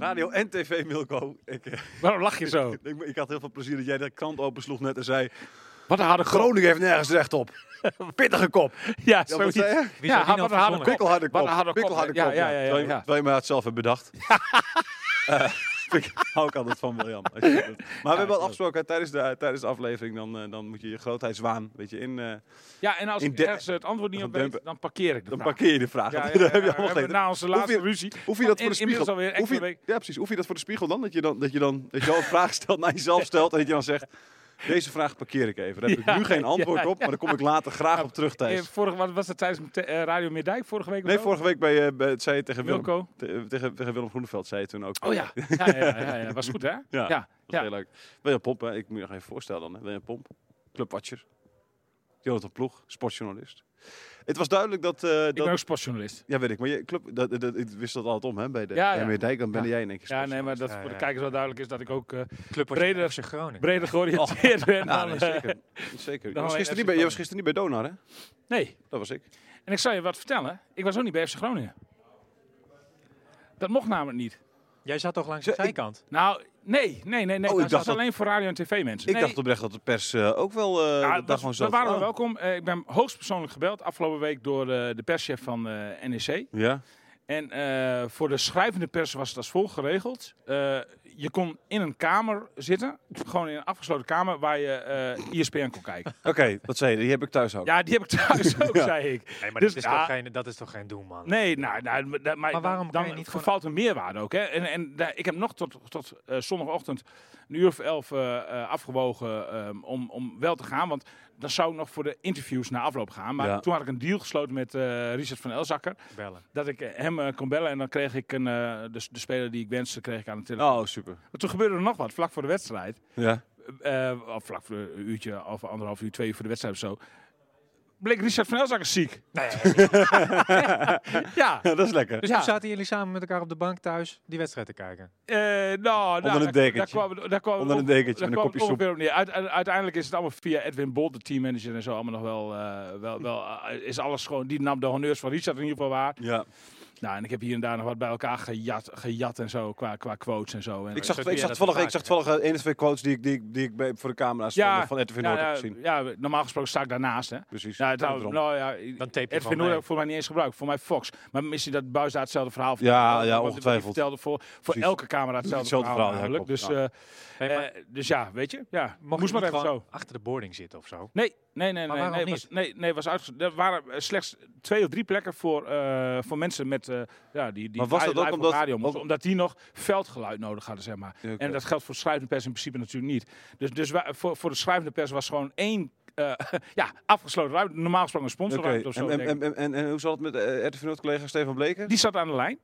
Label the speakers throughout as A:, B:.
A: Radio en TV Milko. Ik, eh,
B: Waarom lach je zo?
A: ik, ik had heel veel plezier dat jij de krant opensloeg net en zei...
B: Wat een harde grond.
A: Groningen heeft nergens recht op. Pittige kop.
B: Ja,
A: Ja, wat
B: zoiets.
A: zei je?
C: Wie
B: Ja,
C: zou die
B: wat een harde kop.
A: Pikkelharde kop.
B: Wat een harde kop.
A: Pikkelharde
B: Ja,
A: kop,
B: ja, ja, ja,
A: Terwijl je-
B: ja.
A: terwijl je maar het zelf hebt bedacht. Eh, ik hou ik altijd van William. Maar we hebben al afgesproken, tijdens de, tijdens de aflevering, dan, eh, dan moet je je grootheidswaan weet je, in... eh,
B: Ja, en als ik ergens het antwoord niet op weet, dan parkeer ik de
A: dan
B: vraag.
A: parkeer je de vraag.
B: Ja,
A: heb je allemaal
B: Na onze
A: Hoef
B: laatste
A: je-
B: ruzie.
A: Hoef je dat voor de spiegel...
B: alweer
A: hoef je, ja, precies. Hoef je dat voor de spiegel dan? Dat je dan, dat je dan, dat je al een vraag stelt naar jezelf stelt en dat je dan zegt... Deze vraag parkeer ik even. Daar heb
B: Ja,
A: ik nu geen antwoord
B: ja,
A: op, maar daar kom ik later graag op terug,
B: Eh,
A: Thijs.
B: Vorige, wat was het tijdens eh, Radio Meerdijk vorige week?
A: Nee, vorige week bij, eh, bij, het zei je tegen Willem,
B: Wilco.
A: te- tegen, tegen Willem Groeneveld, zei je toen ook.
B: Oh ja. Ja, ja, ja. Was goed, hè?
A: Ja,
B: Ja.
A: Dat was heel leuk. William Pomp, hè? ik moet je nog even voorstellen dan. Hè? William Pomp, clubwatcher. Jonathan Ploeg, sportjournalist. Het was duidelijk dat... eh,
B: Ik
A: dat
B: ben ook sportjournalist.
A: ja, weet ik. Maar je club, dat, dat, ik wist dat altijd om, hè? Bij de
B: Ja,
A: ja,
B: ja.
A: Dijk, dan ben
B: Ja.
A: jij in één keer
B: Ja, nee, maar dat
C: Ja,
B: voor de kijkers wel duidelijk is dat ik ook eh,
C: Club
B: Breder-
C: FC Groningen.
B: breder georiënteerd ben.
A: Ja,
B: dan,
A: nee,
B: eh,
A: zeker. zeker. Je
B: dan
A: was, gisteren niet bij, je was gisteren niet bij Donar, hè?
B: Nee.
A: Dat was ik.
B: En ik zal je wat vertellen. Ik was ook niet bij FC Groningen. Dat mocht namelijk niet.
C: Jij zat toch langs de
A: ik-
C: zijkant?
B: Nou, nee, nee, nee, nee.
A: ik
B: dat
A: dacht dat-
B: alleen voor radio en tv mensen.
A: Ik
B: nee.
A: dacht oprecht dat de pers eh, ook wel eh
B: Ja,
A: daar
B: dat,
A: gewoon
B: dat
A: zat.
B: waren we
A: Oh.
B: welkom. Eh, ik ben hoogstpersoonlijk gebeld afgelopen week door eh, de perschef van eh, NEC.
A: Ja?
B: En eh, voor de schrijvende pers was het als volgt geregeld. Je kon in een kamer zitten, gewoon in een afgesloten kamer, waar je eh ISPN kon kijken.
A: Oké, dat zei je. Die heb ik thuis ook.
B: Ja, die heb ik thuis ook,
A: Ja.
B: zei ik.
C: Nee, maar
B: Dus,
C: dat, is
B: ja.
C: toch geen, dat is toch geen doel, man?
B: Nee, nou, nou maar, dat- maar,
C: Maar waarom
B: dan,
C: niet gewoon-
B: vervalt een meerwaarde ook. Hè? En, en daar- ik heb nog tot, tot eh, zondagochtend een uur of elf eh, eh, afgewogen ehm, om, om wel te gaan. Want dan zou ik nog voor de interviews na afloop gaan. Maar
A: Ja.
B: toen had ik een deal gesloten met eh, Richard van Elzakker.
C: Bellen.
B: Dat ik eh, hem eh, kon bellen en dan kreeg ik een, eh, de, de speler die ik wenste, kreeg ik aan de telefoon.
A: Oh, super.
B: Maar toen gebeurde er nog wat, vlak voor de wedstrijd.
A: Ja.
B: eh, of vlak voor een uurtje of anderhalf uur, twee uur voor de wedstrijd of zo. Bleek Richard van Elzakker ziek. ja.
A: ja, dat is lekker.
C: Dus
B: Ja.
C: toen zaten jullie samen met elkaar op de bank thuis die wedstrijd te kijken.
B: Eh, nou, nou,
A: een
B: daar-
A: dekentje.
B: Daar kwam, daar kwam
A: Onder een dekentje met een kopje
B: het
A: soep.
B: uiteindelijk is het allemaal via Edwin Bolt, de teammanager en zo, allemaal nog wel, eh, wel, wel eh, is alles gewoon, die nam de honneurs van Richard in ieder geval waar.
A: Ja.
B: Nou, en ik heb hier en daar nog wat bij elkaar gejat, gejat en zo, qua, qua quotes en zo. En
A: Ik zag, ik zag toevallig, ik zag toevallig eh, één of twee quotes die ik, die, ik- die ik bij, voor de camera's
B: ja,
A: van, van RTV
B: nou,
A: Noord heb
B: ja,
A: gezien.
B: ja, normaal gesproken sta ik daarnaast, hè.
A: Precies.
B: Ja,
A: Daarom.
B: trouwens, nou ja,
C: Dan tape je
B: RTV
C: gewoon
B: Noord heb ik voor mij niet eens gebruikt. Voor mij Fox. Maar misschien dat Buis daar hetzelfde verhaal
A: Ja,
B: vertelde.
A: ja,
B: hij
A: ongetwijfeld.
B: vertelde voor, voor elke camera hetzelfde,
A: Hetzelfde
B: verhaal,
A: verhaal, ja.
B: Dus,
A: Ja.
B: eh,
C: Hey, maar
B: eh, dus ja, weet je. Ja,
C: mocht
B: moest
C: je
B: maar even
C: gewoon
B: zo.
C: achter de boarding zitten of zo?
B: Nee, nee, nee,
C: Maar
B: nee. nee, was, nee, nee, was uitge- Er waren eh, slechts twee of drie plekken voor, eh, voor mensen met, eh, ja, die, die
A: Maar was dat ook omdat-
B: radio
A: ook-
B: omdat die nog veldgeluid nodig hadden, zeg maar. En dat geldt voor schrijvende pers in principe natuurlijk niet. Dus, dus wij- voor, voor de schrijvende pers was gewoon één eh, ja, afgesloten ruimte. Normaal gesproken een sponsorruimte of zo.
A: en, en, en, en, en hoe zat het met eh RTV collega Stefan Bleken?
B: die zat aan de lijn.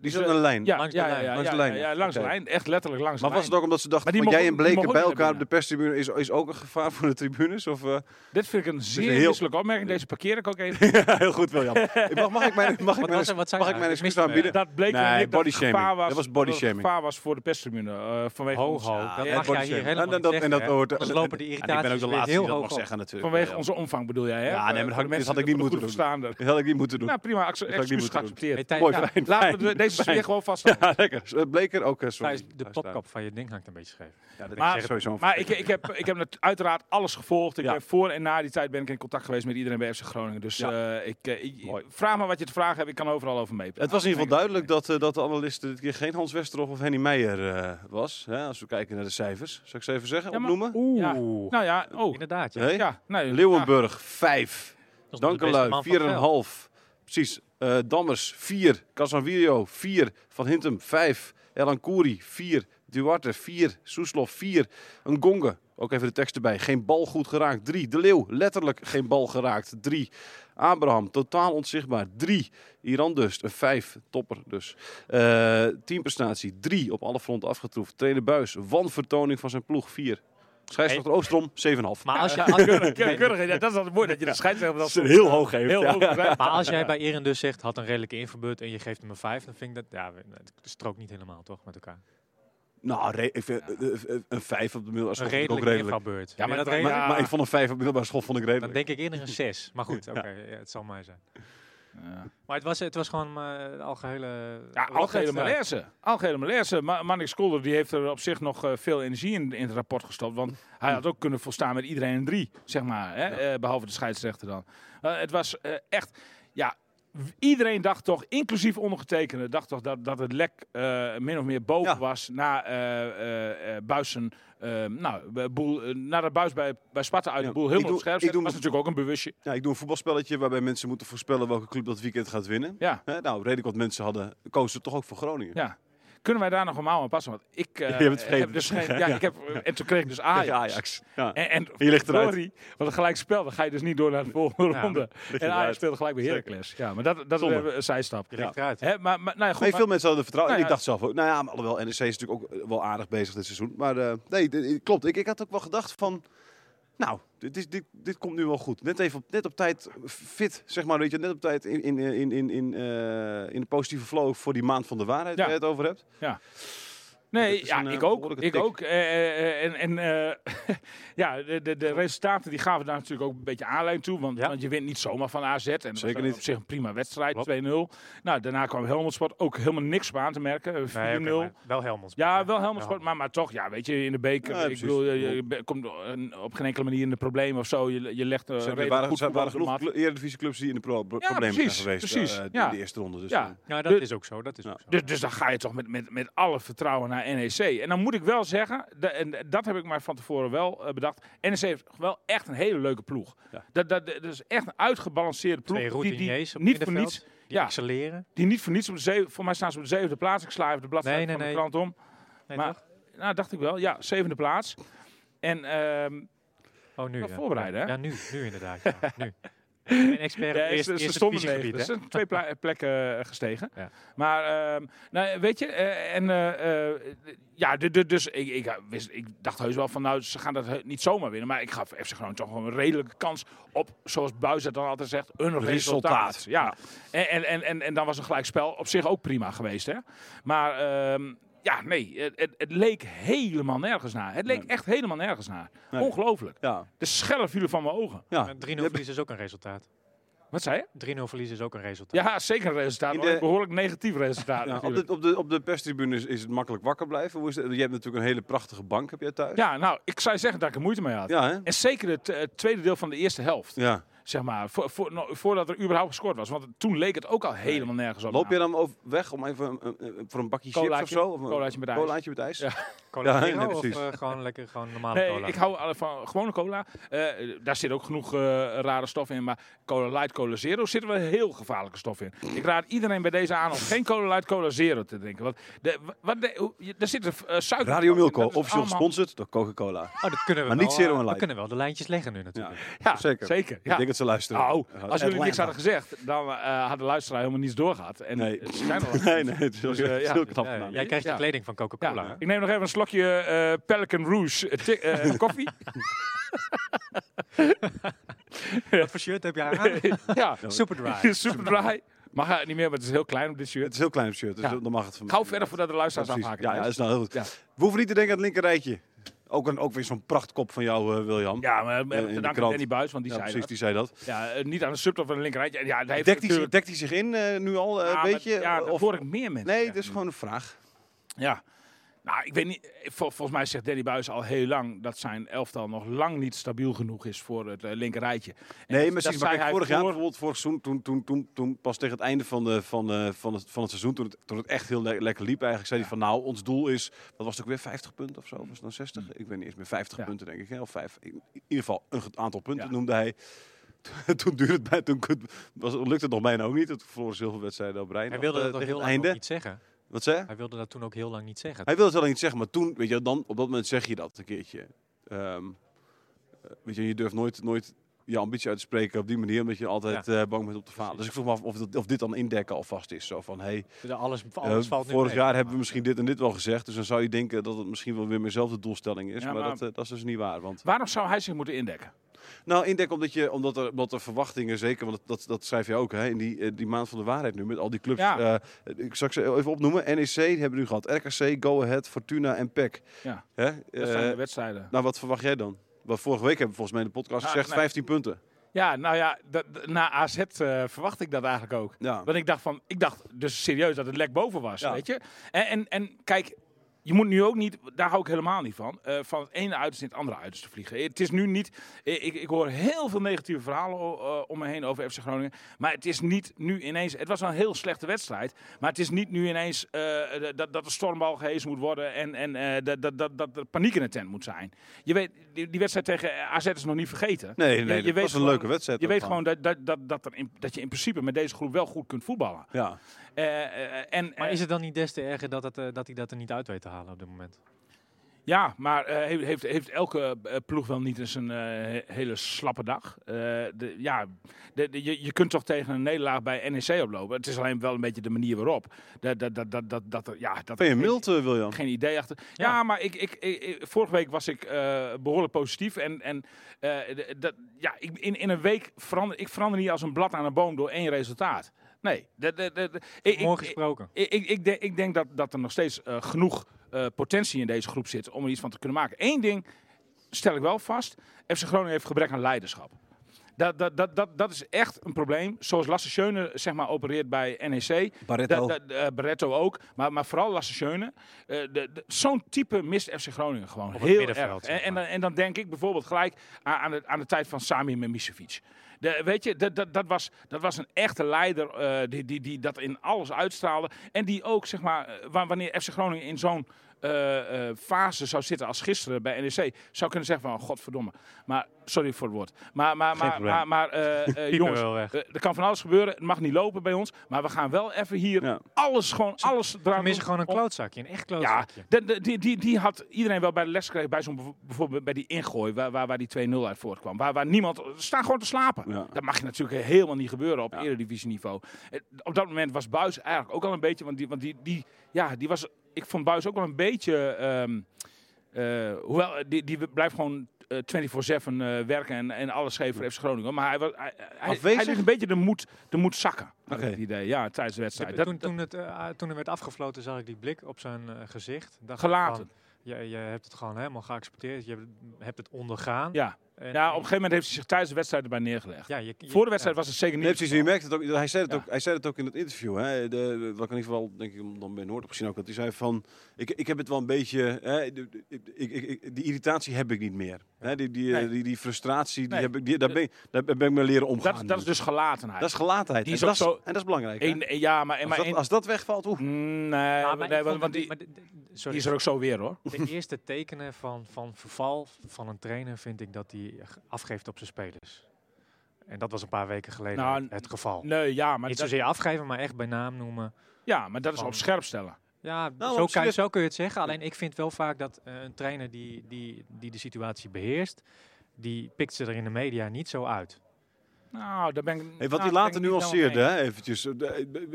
A: Die
B: Dus,
A: zat aan de lijn.
B: Ja,
C: Langs de
B: ja,
C: lijn.
B: ja,
A: Langs
B: ja,
A: de lijn,
B: ja,
A: ja.
B: ja, langs de lijn. Echt letterlijk langs
A: Maar
B: de
A: was het
B: lijn.
A: ook omdat ze dachten,
B: Maar die
A: jij en Bleken bij elkaar op de perstribune is, is ook een gevaar voor de tribunes? Of, eh?
B: Dit vind ik een zeer
A: heel-
B: misselijke opmerking. Deze parkeer ik ook even.
A: ja, heel goed William. Mag, mag ik mijn, mag ik
C: Wat
A: mijn, mag ik mijn excuus aanbieden?
B: Dat bleek
A: Nee, body shaming.
B: was,
A: Dat was body shaming.
B: gevaar was voor de perstribune. eh vanwege
C: Ho,
B: ons,
C: Dat mag hier helemaal
A: En dat-
C: niet
A: en
C: zeggen,
A: dat
C: hè?
A: hoort-
C: Dan lopen de
A: En ik
C: irritaties
A: ben ook de
C: weer
A: laatste
C: heel
A: die dat
C: hoog
A: mag zeggen natuurlijk.
B: Vanwege onze omvang bedoel jij, hè?
A: Ja, nee, maar dat had ik- niet moeten
B: goed
A: doen. Dat had ik niet moeten doen.
B: Nou, prima. Excuus
A: moeten doen.
B: geaccepteerd.
A: Mooi, fijn,
B: Laten we deze gewoon vast.
A: Ja, lekker. Bleker ook. eh, sorry.
C: Thijs, de popkap van je ding hangt een beetje scheef.
A: Ja, dat
B: Maar-
A: is sowieso
B: Maar ik, ik, heb, ik heb net uiteraard alles gevolgd. Ik
A: Ja.
B: voor en na die tijd ben ik in contact geweest met iedereen bij FC Groningen. Dus
A: Ja.
B: eh, ik, eh, ik- vraag me wat je te vragen hebt. Ik kan overal over mee.
A: Het was in ieder geval duidelijk dat, dat de analist dit keer geen Hans Westerhof of Henny Meijer eh, was. Hè, als we kijken naar de cijfers. Zal ik ze even zeggen?
B: Ja, maar-
A: opnoemen?
C: Oeh.
B: Ja. Nou ja, oh.
C: Inderdaad, ja.
A: Nee?
B: Ja, nee.
A: Leeuwenburg 5.
C: Dat is nog de beste
A: Dankelui
C: man van het veld.
A: 4,5. Precies. Eh, Dammers 4. Casanvirio 4. Van Hintem 5. Elan Kouri 4. Duarte 4. Soeslof 4. Een Gonge. Ook even de tekst erbij. Geen bal goed geraakt. 3. De Leeuw. Letterlijk geen bal geraakt. 3. Abraham. Totaal onzichtbaar. 3. Iran Dust. Een 5. Topper dus. Eh teamprestatie 3. Op alle fronten afgetroefd. Trainer Buis. Wanvertoning van zijn ploeg 4. Scheidsrechter Oostrom 7,5.
C: Maar als, je,
B: Keurig, keurig, keurig. Ja, dat is altijd mooi dat je de scheidsrechter dat
A: heel hoog geeft.
B: heel
A: ja.
B: hoog
C: maar als jij bij Erin dus zegt, had een redelijke inverbeurt en je geeft hem een 5, dan vind ik dat, ja, het strookt niet helemaal toch met elkaar.
A: Nou, ik vind, eh, eh, een 5 op de middelbare school ik ook
C: redelijke
A: redelijk.
C: invalbeurt.
B: Ja, maar dat
C: redelijk?
B: ja.
A: Maar ik vond een 5 op de middelbare school vond ik
C: Dan
A: redelijk.
C: denk ik eerder een 6. Maar goed, oké, ja, het zal mij zijn.
B: Ja.
C: Maar het was, het was gewoon uh, algehele...
B: Ja, algehele malaise. Algehele malaise. Ma Manik Skolder die heeft er op zich nog eh, veel energie in, in het rapport gestopt. Want hij had ook kunnen volstaan met iedereen een drie, zeg maar. Hè? Eh, behalve de scheidsrechter dan. Het was echt... Iedereen dacht toch, inclusief ondergetekende, dacht toch dat, dat het lek eh, min of meer boven
A: Ja.
B: was na eh eh eh, Buisen... eh, nou, de boel, eh, nadat Buis bij, bij Sparta uit
A: Ja,
B: de boel helemaal op scherp
A: doe
B: was natuurlijk ook een bewustje.
A: Ja, ik doe een voetbalspelletje waarbij mensen moeten voorspellen welke club dat weekend gaat winnen.
B: Ja.
A: Nou, redelijk wat mensen hadden, kozen toch ook voor Groningen.
B: Ja. Kunnen wij daar nog een mouw aan passen? Want ik, eh, heb dus geen, ja,
A: ja.
B: ik heb, en toen kreeg ik dus Ajax.
A: Ajax. Ja.
B: En, en
A: Je ligt eruit.
B: Sorry, want een gelijk spel, dan ga je dus niet door naar de volgende
C: Ja,
B: ronde. En Ajax speelde gelijk bij. Heracles. Ja, maar dat, dat is
A: Zonde.
B: een zijstap.
C: Je ligt
A: Ja.
C: eruit.
B: Hè, maar, maar, nou ja, goed,
A: Nee,
B: maar-
A: veel mensen hadden er vertrouwen.
B: Nou
A: en ik dacht zelf ook, nou ja, maar alhoewel, NEC is natuurlijk ook wel aardig bezig dit seizoen. Maar eh, nee, klopt. Ik, ik had ook wel gedacht van, nou, dit, is, dit, dit komt nu wel goed. Net even op, net op tijd fit, zeg maar, weet je, net op tijd in, in, in, in, in, eh, in de positieve flow voor die maand van de waarheid
B: Ja.
A: waar je het over hebt.
B: Nee, ja,
A: een, eh,
B: ik ook. Ik
A: tik.
B: ook. Eh, eh, en en eh, ja, de, de, de resultaten die gaven daar natuurlijk ook een beetje aanleiding toe. Want,
C: Ja.
B: want je wint niet zomaar van AZ. En dat
A: Zeker
B: was
A: niet.
B: op zich een prima wedstrijd,
C: Klopt.
B: 2-0. Nou, daarna kwam Helmond Sport ook helemaal niks aan te merken. eh, 4-0.
C: Nee, maar wel Helmond.
B: Ja, wel Helmond Sport, maar, maar toch, ja, weet je, in de beker,
A: Ja,
B: ik bedoel, je, komt op geen enkele manier in de problemen of zo. Je, je legt uh,
A: Er waren,
B: goed
A: waren genoeg eredivisieclubs die in de pro problemen
B: precies,
A: zijn geweest
B: precies,
A: in
B: ja.
A: de eerste ronde. Dus,
B: Ja.
C: Ja, dat
B: De-
C: is ook zo. Dat is ook zo.
B: Dus, dus dan ga je toch met, met, met alle vertrouwen naar NEC. En dan moet ik wel zeggen, de- en dat heb ik maar van tevoren wel eh, bedacht. NEC heeft wel echt een hele leuke ploeg.
A: Ja.
B: Dat, dat, dat is echt een uitgebalanceerde ploeg. Die, die niet voor niets,
C: Die
B: ja.
C: excelleren.
B: die niet voor niets op de zeven, voor mij staan ze op de zevende plaats. Ik sla even de bladzijde
C: Nee, nee,
B: van de
C: nee.
B: krant om.
C: Nee,
B: Maar-
C: toch?
B: Nou, dacht ik wel. Ja, zevende plaats. En ehm,
C: Oh, nu. Ja.
B: voorbereiden,
C: Ja,
B: hè?
C: ja, nu. Nu inderdaad. Ja, nu. Ben expert
B: Ja,
C: op eerste,
B: ze, ze stonden negen. zijn twee pla- plekken eh, gestegen.
C: Ja.
B: Maar, ehm, nou, weet je, eh, en eh, eh, ja, du- du- dus ik, ik, wist, ik dacht heus wel van, nou, ze gaan dat niet zomaar winnen. Maar ik gaf FC Groningen toch gewoon een redelijke kans op, zoals het dan altijd zegt, een resultaat.
A: Resultaat.
B: Ja. En, en, en, en, en dan was een gelijkspel op zich ook prima geweest, hè. Maar... ehm, ja, nee, het, het, het leek helemaal nergens naar. Het leek
A: Nee.
B: echt helemaal nergens naar.
A: Nee.
B: Ongelooflijk.
A: ja.
B: De schellen vielen van mijn ogen.
A: ja.
C: Maar 3-0 verlies is ook een resultaat.
B: Wat zei je?
C: 3-0 verlies is ook een resultaat.
B: Ja, zeker een resultaat.
A: In
B: maar
A: de-
B: een behoorlijk negatief resultaat.
A: Ja, op,
B: natuurlijk.
A: de, op, de, op de perstribune is, is het makkelijk wakker blijven. Hoe is het? Je hebt natuurlijk een hele prachtige bank heb jij thuis.
B: Ja, nou, ik zou je zeggen dat ik er moeite mee had.
A: Ja, hè?
B: En zeker het eh, tweede deel van de eerste helft,
A: Ja.
B: Zeg maar. Voor, voor, no- voordat er überhaupt gescoord was. Want toen leek het ook al helemaal nergens op.
A: Loop je dan over weg om even een- een- een- voor een bakje chips of zo? Of een
B: Colaatje met ijs.
A: Colaatje met ijs?
B: Ja.
C: Cola
A: Ja,
C: of
A: precies.
C: eh, gewoon lekker gewoon normale
B: Nee,
C: cola?
B: ik hou alle van gewone cola. Eh, daar zit ook genoeg eh, rare stoffen in. Maar cola light, cola zero zitten wel heel gevaarlijke stoffen in. Ik raad iedereen bij deze aan om geen cola light, cola zero te drinken. Want de, wat de, daar zit er suiker
A: Radio. Milko, officieel gesponsord door Coca-Cola.
C: Oh, dat kunnen we
A: Maar
C: wel,
A: niet zero en
C: We
A: light.
C: kunnen wel de lijntjes leggen nu natuurlijk.
B: Ja,
A: Zeker.
B: zeker.
A: Ik
B: Ja.
A: denk dat ze luisteren.
B: Nou,
A: Uh,
B: als jullie niks hadden gezegd, dan eh had de luisteraar helemaal niets doorgehad. En
A: Nee.
B: ze zijn al
A: Nee, nee, het is heel,
B: Dus, eh,
A: het
B: ja.
A: heel knap
C: Ja, jij krijgt
B: Ja.
C: de kleding van Coca-Cola.
B: Ik neem nog even een slokje eh, Pelican Rouge eh, eh, koffie.
C: Wat voor shirt heb je aan?
B: ja,
C: Super dry.
B: super dry. Mag hij niet meer, maar het is heel klein op dit
A: Het
B: shirt.
A: is heel klein op shirt, dus
B: Ja.
A: dan mag het van
B: Gauw verder voordat de luisteraars afhaken.
A: Ja, ja, dat is nou heel goed.
B: Ja.
A: We hoeven niet te denken aan het linker rijtje. Ook, een, ook weer zo'n prachtkop van jou, eh, William.
B: Ja, maar te danken aan. Danny Buis, want die
A: Ja,
B: zei
A: precies,
B: dat.
A: die zei dat.
B: Ja, eh, niet aan de subtop van de linkerrijtje. Ja,
A: Dekt hij,
B: natuurlijk-
A: dekt hij zich in eh, nu al, eh,
B: Ja,
A: weet
B: maar-
A: je?
B: Ja,
A: of,
B: hoor ik meer mensen.
A: nee, dat is gewoon een vraag.
B: Ja. Nou, ik weet niet. Vol- volgens mij zegt Danny Buis al heel lang dat zijn elftal nog lang niet stabiel genoeg is voor het uh, linkerrijtje. En
A: Nee,
B: dat- dat
A: Maar
B: zei
A: kijk,
B: hij
A: vorig jaar
B: voor-
A: bijvoorbeeld, vorig seizoen, toen, toen, toen, toen pas tegen het einde van, de, van, eh, van, het, van het seizoen, toen het, toen het echt heel le- lekker liep eigenlijk, zei hij van nou, ons doel is, wat was het ook weer, 50 punten of zo? Was het dan 60? Ik weet niet eens meer, 50
B: Hmm. Ja.
A: punten denk ik. Hè? Of vijf. In, in ieder geval een aantal punten
B: Ja.
A: noemde hij. toen duurde het bij, toen was, lukte het nog bijna ook niet. Toen verloren wedstrijden op.
C: Hij wilde
A: eh,
C: dat toch
A: tegen
C: heel
A: het einde.
C: niet zeggen.
A: Wat zei hij?
C: Wilde dat toen ook heel lang niet zeggen.
A: Hij wilde het wel niet zeggen, maar toen, weet je, dan op dat moment zeg je dat een keertje. Ehm, eh, weet je, je durft nooit, nooit je ambitie uit te spreken op die manier, omdat je altijd eh, bang bent op te falen. Dus ik vroeg me af of, dat- of dit dan indekken alvast is. Zo van, hey,
C: alles,
A: eh,
C: alles valt nu
A: vorig
C: mee.
A: jaar hebben we misschien dit en dit wel gezegd, dus dan zou je denken dat het misschien wel weer dezelfde doelstelling is,
B: Ja,
A: maar,
B: maar-
A: dat, dat is dus niet waar. Want,
B: Waarom zou hij zich moeten indekken?
A: Nou, indekken omdat, je, omdat, er, omdat er verwachtingen, zeker, want dat, dat, schrijf je ook, hè, in die, eh, die maand van de waarheid nu, met al die clubs.
B: Ja.
A: eh, ik zal ze even opnoemen. NEC hebben we nu gehad, RKC, Go Ahead, Fortuna en PEC.
B: Ja.
A: Hè?
B: Dat zijn
A: Eh,
B: de wedstrijden.
A: nou, wat verwacht jij dan? Want vorige week hebben we volgens mij in de podcast gezegd
B: nee.
A: 15 punten.
B: Ja, nou ja, na AZ verwacht ik dat eigenlijk ook.
A: Ja.
B: Want ik dacht van, ik dacht dus serieus dat het lek boven was,
A: Ja.
B: weet je. En, en, en kijk, je moet nu ook niet, daar hou ik helemaal niet van, eh, van het ene uiterste in het andere uiterste te vliegen. Het is nu niet, ik, ik, ik hoor heel veel negatieve verhalen eh, om me heen over FC Groningen. Maar het is niet nu ineens, het was wel een heel slechte wedstrijd. Maar het is niet nu ineens eh, dat, dat de stormbal gehezen moet worden en, en eh, dat, dat, dat, dat er paniek in de tent moet zijn. Je weet, die, die wedstrijd tegen AZ is nog niet vergeten.
A: Nee,
B: Je-
A: nee,
B: je
A: dat
B: weet
A: was een
B: gewoon-
A: leuke wedstrijd.
B: Je weet
A: gewoon.
B: gewoon dat, dat, dat, dat, er in, dat je in principe met deze groep wel goed kunt voetballen.
A: Ja.
B: Eh, eh, en,
C: Maar
B: eh,
C: is het dan niet des te erger dat, het, eh, dat hij dat er niet uit weet te halen op dit moment?
B: Ja, maar eh, heeft, heeft, heeft elke eh, ploeg wel niet eens een eh, he- hele slappe dag? Eh, de, ja, de, de- je, je kunt toch tegen een nederlaag bij NEC oplopen. Het is alleen wel een beetje de manier waarop. Dat, dat, dat, dat, dat, dat, ja, dat
A: Ben je
B: geen-
A: mild, William?
B: Geen idee achter. Ja, maar ik, ik, ik, ik- vorige week was ik eh, behoorlijk positief. En, en eh, de- dat, ja, ik, in, in een week verander ik verander niet als een blad aan een boom door één resultaat. Nee. De, de, de, de- ik- ik-
C: gesproken.
B: ik, ik, ik, denk, ik denk dat, dat er nog steeds genoeg eh, potentie in deze groep zit om er iets van te kunnen maken. Eén ding stel ik wel vast. FC Groningen heeft gebrek aan leiderschap. Dat, dat, dat, dat, dat is echt een probleem. Zoals Lasse Schöne zeg maar, opereert bij NEC.
A: Barretto.
B: Da- da- eh, Barretto ook. Maar, maar vooral Lasse Schöne. Eh, Zo'n type mist FC Groningen gewoon
C: Op het
B: heel
C: middenveld,
B: erg. En, en, en dan denk ik bijvoorbeeld gelijk aan, aan, de, aan de tijd van Sami Memisevic. Weet je, dat, was, dat was een echte leider eh, die, die, die dat in alles uitstraalde. En die ook, zeg maar, eh, wa- wanneer FC Groningen in zo'n eh, eh, fase zou zitten als gisteren bij NEC, zou kunnen zeggen van, godverdomme. Maar, sorry voor het woord. Maar, maar, maar, maar, maar eh, eh, jongens, er kan van alles gebeuren. Het mag niet lopen bij ons. Maar we gaan wel even hier
A: Ja.
B: alles, gewoon alles
C: Ze
B: eraan
C: missen gewoon een klootzakje, een echt
B: ja,
C: klootzakje.
B: de, de- die, die, die had iedereen wel bij de les gekregen. Bij zo'n bijvoorbeeld bij die ingooi, waar, waar, waar die 2-0 uit voortkwam. Waar, waar niemand. Staan gewoon te slapen.
A: Ja.
B: Dat mag je natuurlijk helemaal niet gebeuren op
A: Ja.
B: eredivisieniveau. Op dat moment was Buis eigenlijk ook al een beetje. Want die, want die, die, ja, die was. Ik vond Buis ook wel een beetje. ehm, eh, hoewel, eh, die, die blijft gewoon. eh, 24-7 eh, werken en, en alles geven voor FC Groningen. Maar hij, was, hij, hij,
A: Afwezig?
B: hij liet een beetje de moed, de moed zakken. had het idee. Ja, tijdens de wedstrijd. Dat-
C: toen,
B: dat-
C: toen, het, eh, toen er werd afgefloten, zag ik die blik op zijn eh, gezicht.
B: Gelaten.
C: van, Je, je hebt het gewoon helemaal geaccepteerd. Je hebt, hebt het ondergaan.
B: Ja.
C: En-
B: ja, op een gegeven moment heeft hij zich tijdens de wedstrijd erbij neergelegd.
C: ja, je, je-
B: Voor de wedstrijd
C: ja.
B: was het zeker niet.
A: Nee, precies. Je merkt het ook. Hij zei het,
B: Ja.
A: ook, hij zei het ook in het interview. Hè. De, wat ik in ieder geval, denk ik, dan bij Noord gezien ook. Dat hij zei van, ik, ik heb het wel een beetje, hè, de- ik, ik, ik- die irritatie heb ik niet meer. Hè, die, die,
B: Nee.
A: die, die frustratie, die
B: Nee.
A: heb ik, die, daar, ben, ik- daar ben ik mee leren omgaan.
B: Dat, dat is dus gelatenheid.
A: Dat is gelatenheid.
B: Die is
A: en,
B: ook
A: dat
B: zo-
A: en dat is belangrijk.
B: ja, maar,
A: als,
B: maar
A: dat,
B: één-
A: als dat wegvalt, oeh.
B: Mm, nee,
C: maar
B: want, die,
C: maar de- de- sorry,
B: die is er ook zo weer hoor.
C: De eerste tekenen van, van verval van een trainer vind ik dat hij afgeeft op zijn spelers. En dat was een paar weken geleden
B: Nou,
C: het, geval.
B: Nee, ja, maar,
C: Niet zozeer afgeven, maar echt bij naam noemen.
B: ja, maar dat is op scherp stellen.
C: Ja,
A: Nou,
C: zo, kan, zo kun je het zeggen. Alleen ik vind wel vaak dat eh, een trainer die, die, die de situatie beheerst, die pikt ze er in de media niet zo uit.
B: Nou, daar ben ik.
A: Hey, wat
B: nou,
A: hij
B: daar
A: later nuanceerde, hè, eventjes. eh,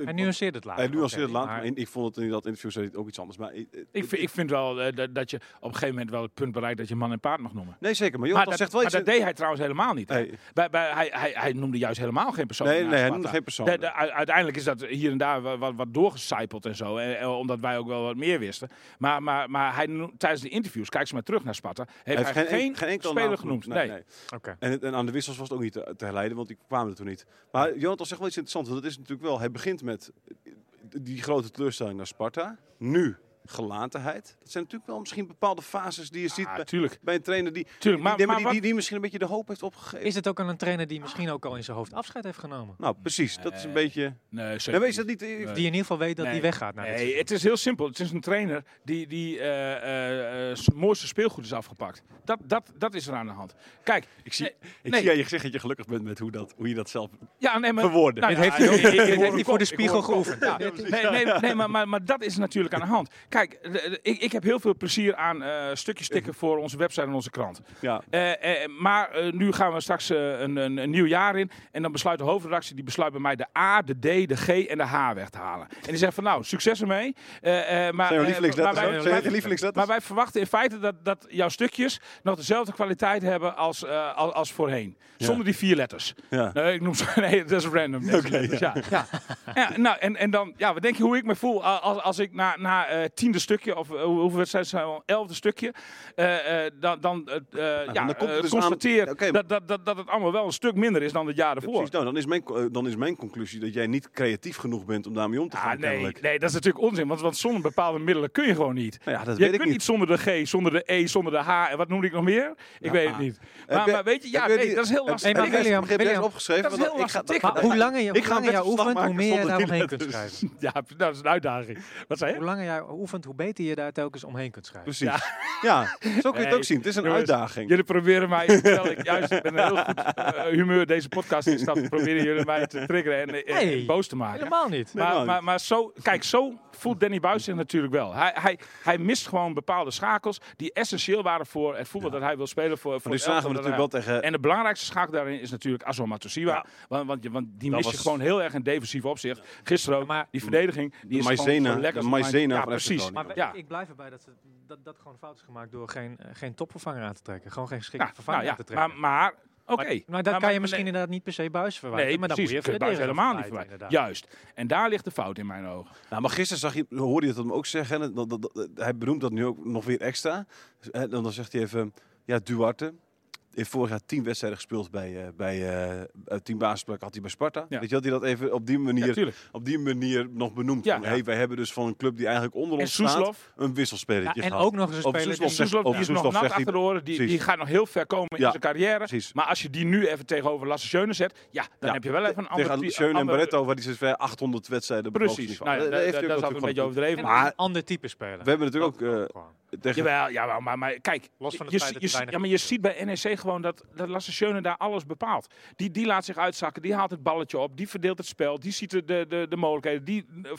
C: Hij nuanceert het later.
A: Hij nuanceerde het later,
C: maar-
A: ik vond het in dat interview zei ook iets anders. Maar, eh, eh,
B: Ik, vind- ik vind wel dat, dat je op een gegeven moment wel het punt bereikt dat je man en paard mag noemen.
A: nee, zeker. Maar
B: Maar,
A: Jonathan
B: dat,
A: zegt wel
B: maar
A: iets...
B: dat deed hij trouwens helemaal niet. Bij, bij, hij, hij, hij noemde juist helemaal geen persoon.
A: Nee, nee, hij noemde geen persoon.
B: De- de- u- uiteindelijk is dat hier en daar wat, wat, wat doorgecijpeld en zo. eh, omdat wij ook wel wat meer wisten. Maar, maar, maar hij tijdens de interviews, kijk ze maar terug naar Sparta, heeft hij,
A: heeft
B: geen,
A: geen enkele
B: speler genoemd.
A: Nee,
B: Nee.
A: En, en aan de wissels was het ook niet te, te herleiden, want die kwamen er toen niet. Maar Jonathan zegt wel iets interessants, want het is natuurlijk wel... Hij begint met die grote teleurstelling naar Sparta. Nu gelatenheid. Dat zijn natuurlijk wel misschien bepaalde fases die je ziet bij, een trainer die,
B: tuurlijk. Maar,
A: die,
B: maar
A: die, die, die misschien een beetje de hoop heeft opgegeven.
C: Is het ook aan een trainer die misschien ook al in zijn hoofd afscheid heeft genomen?
A: Nou, precies. Dat is een
B: Nee.
A: beetje...
B: nee, zeker
A: Nee, maar is
B: niet.
A: dat niet... eh,
B: Nee.
C: Die in ieder geval weet dat
B: Nee.
C: hij weggaat naar
B: Nee, het is heel simpel. Het is een trainer die, die eh, eh, eh, zijn mooiste speelgoed is afgepakt. Dat, dat, dat is er aan de hand. Kijk,
A: Ik zie,
B: Nee,
A: ik
B: nee.
A: zie aan je gezicht dat je gelukkig bent met hoe, dat, hoe je dat zelf
B: ja, nee, maar...
A: verwoordde.
B: Nou,
C: Dit
B: ja,
C: heeft hij- voor de spiegel geoefend.
B: Ja, nee, nee, nee maar, maar, maar dat is natuurlijk aan de hand. Kijk, de- de- ik, ik heb heel veel plezier aan eh, stukjes stikken voor onze website en onze krant.
A: Ja.
B: Eh, eh, maar nu gaan we straks een, een, een nieuw jaar in. En dan besluit de hoofdredactie, die besluit bij mij de A, de D, de G en de H weg te halen. En die zegt van nou, succes ermee. Eh, eh, maar,
A: Zijn
B: eh,
A: lievelingsletters
B: maar wij-
A: Zijn
B: wij-
A: je lievelingsletters?
B: maar wij verwachten in feite dat, dat jouw stukjes nog dezelfde kwaliteit hebben als, als, als voorheen.
A: Ja.
B: Zonder die vier letters.
A: Ja.
B: Nee, ik noem ze. Nee, dat is random. letters, ja. Ja. Ja, nou, en, en dan, ja, wat denk je hoe ik me voel als, als ik na, na tiende stukje, of hoe- hoeveel wedstrijden zijn al? Elfde stukje, dan, dan, eh, ja,
A: dan dus aan-
B: constateer
A: Oké,
B: dat, dat, dat, dat het allemaal wel een stuk minder is dan het jaar ervoor.
A: Precies, nou, dan, is mijn, dan is mijn conclusie dat jij niet creatief genoeg bent om daarmee om te gaan.
B: Ah, nee,
A: kennelijk.
B: nee, dat is natuurlijk onzin, want, want zonder bepaalde middelen kun je gewoon niet.
A: Nou ja, dat
B: je
A: weet ik
B: kunt niet. zonder de G, zonder de E, zonder de H. En wat noemde ik nog meer? Ik
A: Ja,
B: weet
A: ah.
B: het niet.
A: Heb
B: Maar, weet je, ja, nee, dat is heel
A: heb-
B: lastig.
C: Maar
A: heb
C: William,
A: opgeschreven?
B: dat is
A: Want
B: heel
A: ik ga-
B: lastig
C: Maar
B: tikken.
C: hoe langer, je,
A: Ik ga
C: oefent, hoe meer je daar omheen kunt schrijven.
B: Ja, dat is een uitdaging. Wat zei je?
C: Hoe langer jij oefent, hoe beter je daar telkens omheen kunt schrijven.
A: Precies. Ja. zo kun je het ook zien. Het is een uitdaging.
B: Jullie proberen mij, terwijl ik juist met een heel goed eh, humeur deze podcast instap, proberen jullie mij te triggeren en, eh,
C: Nee,
B: boos te maken.
C: Helemaal niet.
A: Nee,
B: Maar,
A: helemaal
B: maar, maar zo, kijk, zo voelt Danny Buis zich natuurlijk wel. Hij, hij, hij mist gewoon bepaalde schakels die essentieel waren voor het voetbal dat hij wil spelen. Voor, voor
A: zagen we natuurlijk wel tegen...
B: En de belangrijkste schakel daarin is natuurlijk Azor Matosiwa.
A: Ja.
B: Want, want, je- want die
A: Dat
B: mis je
A: was-
B: gewoon heel erg in defensief opzicht. Gisteren ook,
C: Maar-
B: die verdediging. Die is
A: Maizena,
B: gewoon zo lekker.
A: Maizena
B: Ja, precies.
C: Maar
B: Ja.
C: ik, blijf erbij dat, ze, dat dat gewoon fout is gemaakt door geen, eh, geen topvervanger aan te trekken. Gewoon geen geschikte
B: Nou,
C: vervanger
B: nou
C: aan te
B: ja,
C: trekken.
B: maar, oké.
C: Maar, maar dat
B: Nou,
C: kan je misschien inderdaad niet per se buis verwijten.
B: Nee,
C: maar dan
B: precies.
C: moet je
B: buis helemaal niet
C: verwijten.
B: Juist. En daar ligt de fout in mijn ogen.
A: Nou, maar gisteren zag je, hoorde je het hem ook zeggen. hè, Dat, dat, dat- hij benoemt dat nu ook nog weer extra. Dan zegt hij even, ja, Duarte heeft vorig jaar tien wedstrijden gespeeld bij, eh bij eh team basisplek had hij bij Sparta.
B: Ja.
A: Weet je dat hij dat even op die manier,
B: Ja,
A: op die manier nog benoemt.
B: Ja.
A: Hey, wij hebben dus van een club die eigenlijk onder
B: En
A: ons staat een wisselspelertje
C: Ja, en
A: gehad.
C: ook nog eens een speler die...
A: zegt-
B: die is nog nat achter de oren. Die, gaat nog heel ver komen in zijn carrière.
A: precies.
B: Maar als je die nu even tegenover Lasse Schöne zet, ja, dan
A: Ja.
B: heb je wel even een ander...
A: Tegen
B: type-
A: Schöne en Barretto, waar die zit ver 800 wedstrijden
B: Precies. Nou, dat, is altijd een beetje overdreven.
C: en
B: Maar,
C: een ander type speler.
A: We hebben natuurlijk ook. Tegen...
B: jawel, jawel, maar, maar kijk,
C: Los van het
B: je,
C: feit
B: je,
C: dat
B: je-
C: weinig
B: ja, maar je ziet bij NEC gewoon dat, dat Lasse Schöne daar alles bepaalt. Die, die laat zich uitzakken, die haalt het balletje op, die verdeelt het spel, die ziet de, de, de, de mogelijkheden, die eh,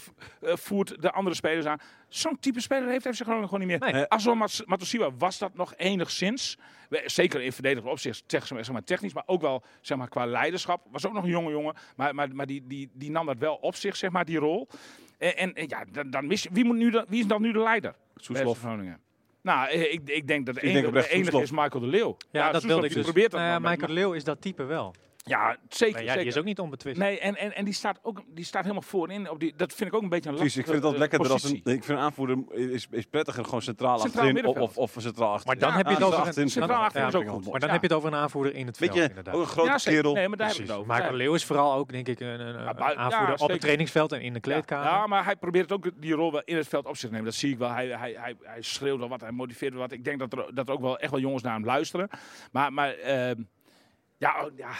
B: eh, voert de andere spelers aan. Zo'n type speler heeft FC Groningen gewoon niet meer.
C: Nee.
B: Azor Mat- Matosiwa was dat nog enigszins. Zeker in verdedigend opzicht, zeg maar, technisch, maar ook wel zeg maar, qua leiderschap. Was ook nog een jonge jongen, maar, maar, maar die, die, die nam dat wel op zich, zeg maar, die rol. En, en, en ja, dan, dan mis je, wie, moet nu de, wie is dan nu de leider?
A: Soeslof.
B: Groningen. Nou, eh, ik, ik denk dat de
A: denk
B: enige, de enige is Michael de Leeuw.
C: Ja, dat wilde ik dus.
B: probeert dat maar-
C: Michael de Leeuw is dat type wel.
B: Ja, zeker.
C: Maar ja,
B: zeker.
C: die is ook niet onbetwist.
B: Nee, en, en, en die, staat ook, die staat helemaal voorin. Op die, dat vind ik ook een beetje een
A: Precies, ik
B: lastige,
A: vind
B: eh,
A: lekkerder als een,
B: positie.
A: ik vind een aanvoerder is, is prettiger gewoon centraal,
B: Centraal
A: achterin of, of, of centraal achterin.
C: Maar dan
B: Ja,
C: heb je het over een,
B: centraal
C: dan-
B: achterin
C: ja,
B: is ook goed.
C: Maar dan heb je het over een aanvoerder in het
A: Weet
C: veld,
A: je,
C: inderdaad.
A: ook een grote kerel.
B: Nee, maar daar heb je
C: Precies.
B: het over.
C: De Leeuw is vooral ook, denk ik, een, een, een
B: bui- ja,
C: aanvoerder op het trainingsveld en in de kleedkamer.
B: Ja, maar hij probeert ook die rol wel in het veld op zich te nemen. Dat zie ik wel. Hij, hij, hij, hij schreeuwt wel wat, hij motiveert wel wat. Ik denk dat er, dat er ook wel echt wel jongens naar hem luisteren. Maar, maar ehm, ja, oh, ja.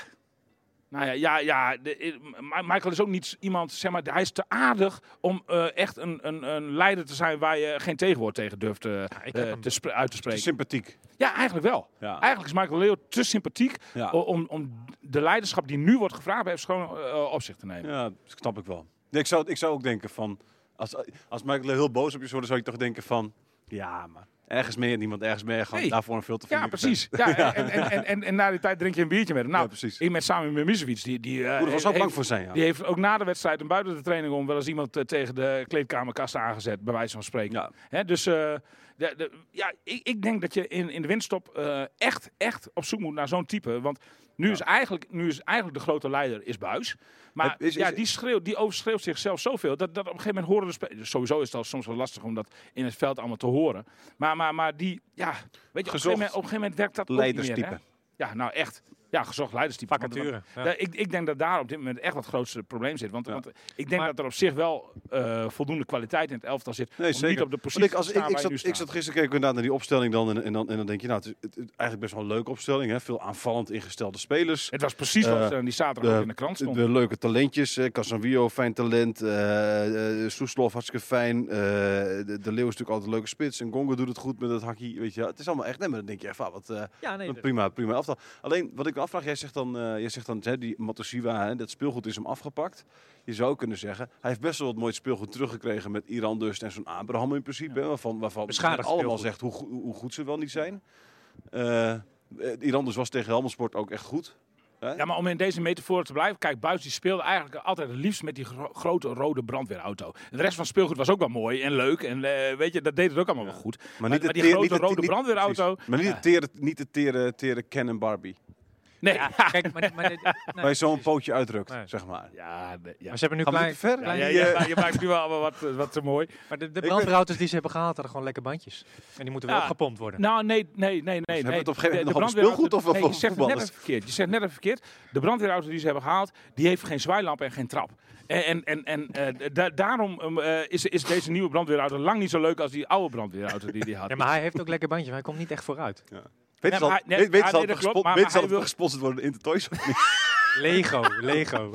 B: Nou ja, ja, ja de, eh, Michael is ook niet iemand, zeg maar, hij is te aardig om eh, echt een, een, een leider te zijn waar je geen tegenwoord tegen durft eh, eh, te spre- uit te
A: Te
B: spreken.
A: sympathiek.
B: Ja, eigenlijk wel.
A: Ja.
B: Eigenlijk is Michael Leeuw te sympathiek
A: Ja.
B: om, om de leiderschap die nu wordt gevraagd bij FC Groningen eh, op zich te nemen.
A: Ja, dat snap ik wel. Nee, ik, zou, ik zou ook denken van, als, als Michael heel boos op je zou worden, zou ik toch denken van, ja, maar ergens meer, niemand ergens meer. Gewoon
B: Nee.
A: daarvoor een veel te
B: Ja, precies. Ja, en, en, en, en, en na die tijd drink je een biertje met hem. Nou,
A: ja, precies.
B: ik met Sami Mimicevic, die, die, eh,
A: Moet er wel zo
B: heeft-
A: bang voor zijn, ja.
B: Die heeft ook na de wedstrijd en buiten de training om wel eens iemand eh, tegen de kleedkamerkast aangezet, bij wijze van spreken.
A: Ja.
B: Hè, dus eh, de, de, ja, ik, ik denk dat je in, in de winststop eh, echt, echt op zoek moet naar zo'n type. Want nu, is eigenlijk, nu is eigenlijk de grote leider is Buis. Maar
A: Het is- is-
B: ja, die, schreeuwt, die overschreeuwt zichzelf zoveel. Dat, dat op een gegeven moment horen de spelers. Sowieso is het al soms wel lastig om dat in het veld allemaal te horen. Maar, maar, maar die, ja, weet je, op een, gegeven moment, op een gegeven moment werkt dat ook niet meer, hè? Ja, nou echt. Ja, gezocht leiderstype. Want-
C: Vacature.
B: want-
C: ja.
B: ja, ik, ik denk dat daar op dit moment echt wat grootste probleem zit. Want,
A: Ja.
B: want ik denk
C: Maar-
B: dat er op zich wel eh, voldoende kwaliteit in het elftal zit.
A: Nee,
B: om
A: zeker.
B: niet op de positie
A: ik, als,
B: te
A: ik,
B: staan
A: ik,
B: waar je
A: zat,
B: nu
A: ik zat gisteren keek ik inderdaad naar die opstelling dan en, en, dan, en dan denk je, nou, het is het- het- eigenlijk best wel een leuke opstelling. Hè? Veel aanvallend ingestelde spelers.
B: Het was precies wat er die zaterdag in de krant
A: De,
B: stond.
A: de leuke talentjes. eh Casanvio, fijn talent. eh eh, Soeslof, hartstikke fijn. eh, de, de Leeuw is natuurlijk altijd een leuke spits. En Gongo doet het goed met het hakkie. Weet je, het is allemaal echt, nee, maar dan denk je even, ah, wat, eh,
C: ja, nee,
A: een
C: dat-
A: prima, prima elftal. Alleen, wat ik afvraag, jij zegt dan, eh, jij zegt dan hè, die Matosiwa, hè, dat speelgoed is hem afgepakt. Je zou kunnen zeggen, hij heeft best wel wat mooi speelgoed teruggekregen met Iran Dust en zo'n Abraham in principe. hè, Waarvan, waarvan
C: Beschadigd
A: allemaal zegt hoe, hoe goed ze wel niet zijn. Eh, Iran Dust was tegen Helmelsport ook echt goed.
B: Ja, maar om in deze metafoor te blijven. Kijk, Buis die speelde eigenlijk altijd het liefst met die gro- grote rode brandweerauto. De rest van speelgoed was ook wel mooi en leuk. En weet je, dat deed het ook allemaal wel goed. Maar,
A: de
B: maar die grote
A: de-
B: rode
A: niet-
B: brandweerauto.
A: precies. Maar niet
B: Ja.
A: de tere, niet de tere, tere Ken en Barbie.
B: Nee.
C: Ja, kijk, maar, maar, nee,
A: zo'n pootje uitdrukt,
C: Nee.
A: zeg maar.
B: Ja, ja.
C: Maar ze hebben nu klein,
A: ver?
B: Ja, ja, ja, je maakt nu wel allemaal wat, wat te mooi.
C: Maar de, de
A: ben-
C: brandweerauto's die ze hebben gehaald hadden gewoon lekker bandjes. En die moeten wel
B: Ja.
C: gepompt worden.
B: Nou, nee, nee, nee, nee.
A: hebben
B: nee.
A: het op een gegeven moment nog speelgoed of
B: nee, je zegt het net even verkeerd. Je zegt net even verkeerd. De brandweerauto die ze hebben gehaald, die heeft geen zwaailamp en geen trap. En, en, en, en eh, da- daarom um, eh, is, is deze nieuwe brandweerauto lang niet zo leuk als die oude brandweerauto die hij had.
C: Ja, maar hij heeft ook lekker bandjes, maar hij komt niet echt vooruit.
A: Weet je al- weet- weet al dat weet gesponsord worden in of niet?
C: Lego, Lego.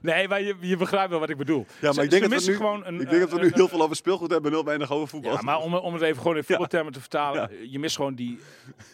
B: Nee, maar je, je begrijpt wel wat ik bedoel.
A: Ja, maar
B: Ze-
A: ik denk, dat we, nu,
B: gewoon een,
A: ik denk dat we
B: eh,
A: nu heel veel over speelgoed hebben en heel weinig over voetbal.
B: Ja, maar om, om het even gewoon in voetbaltermen te vertalen. Je mist gewoon die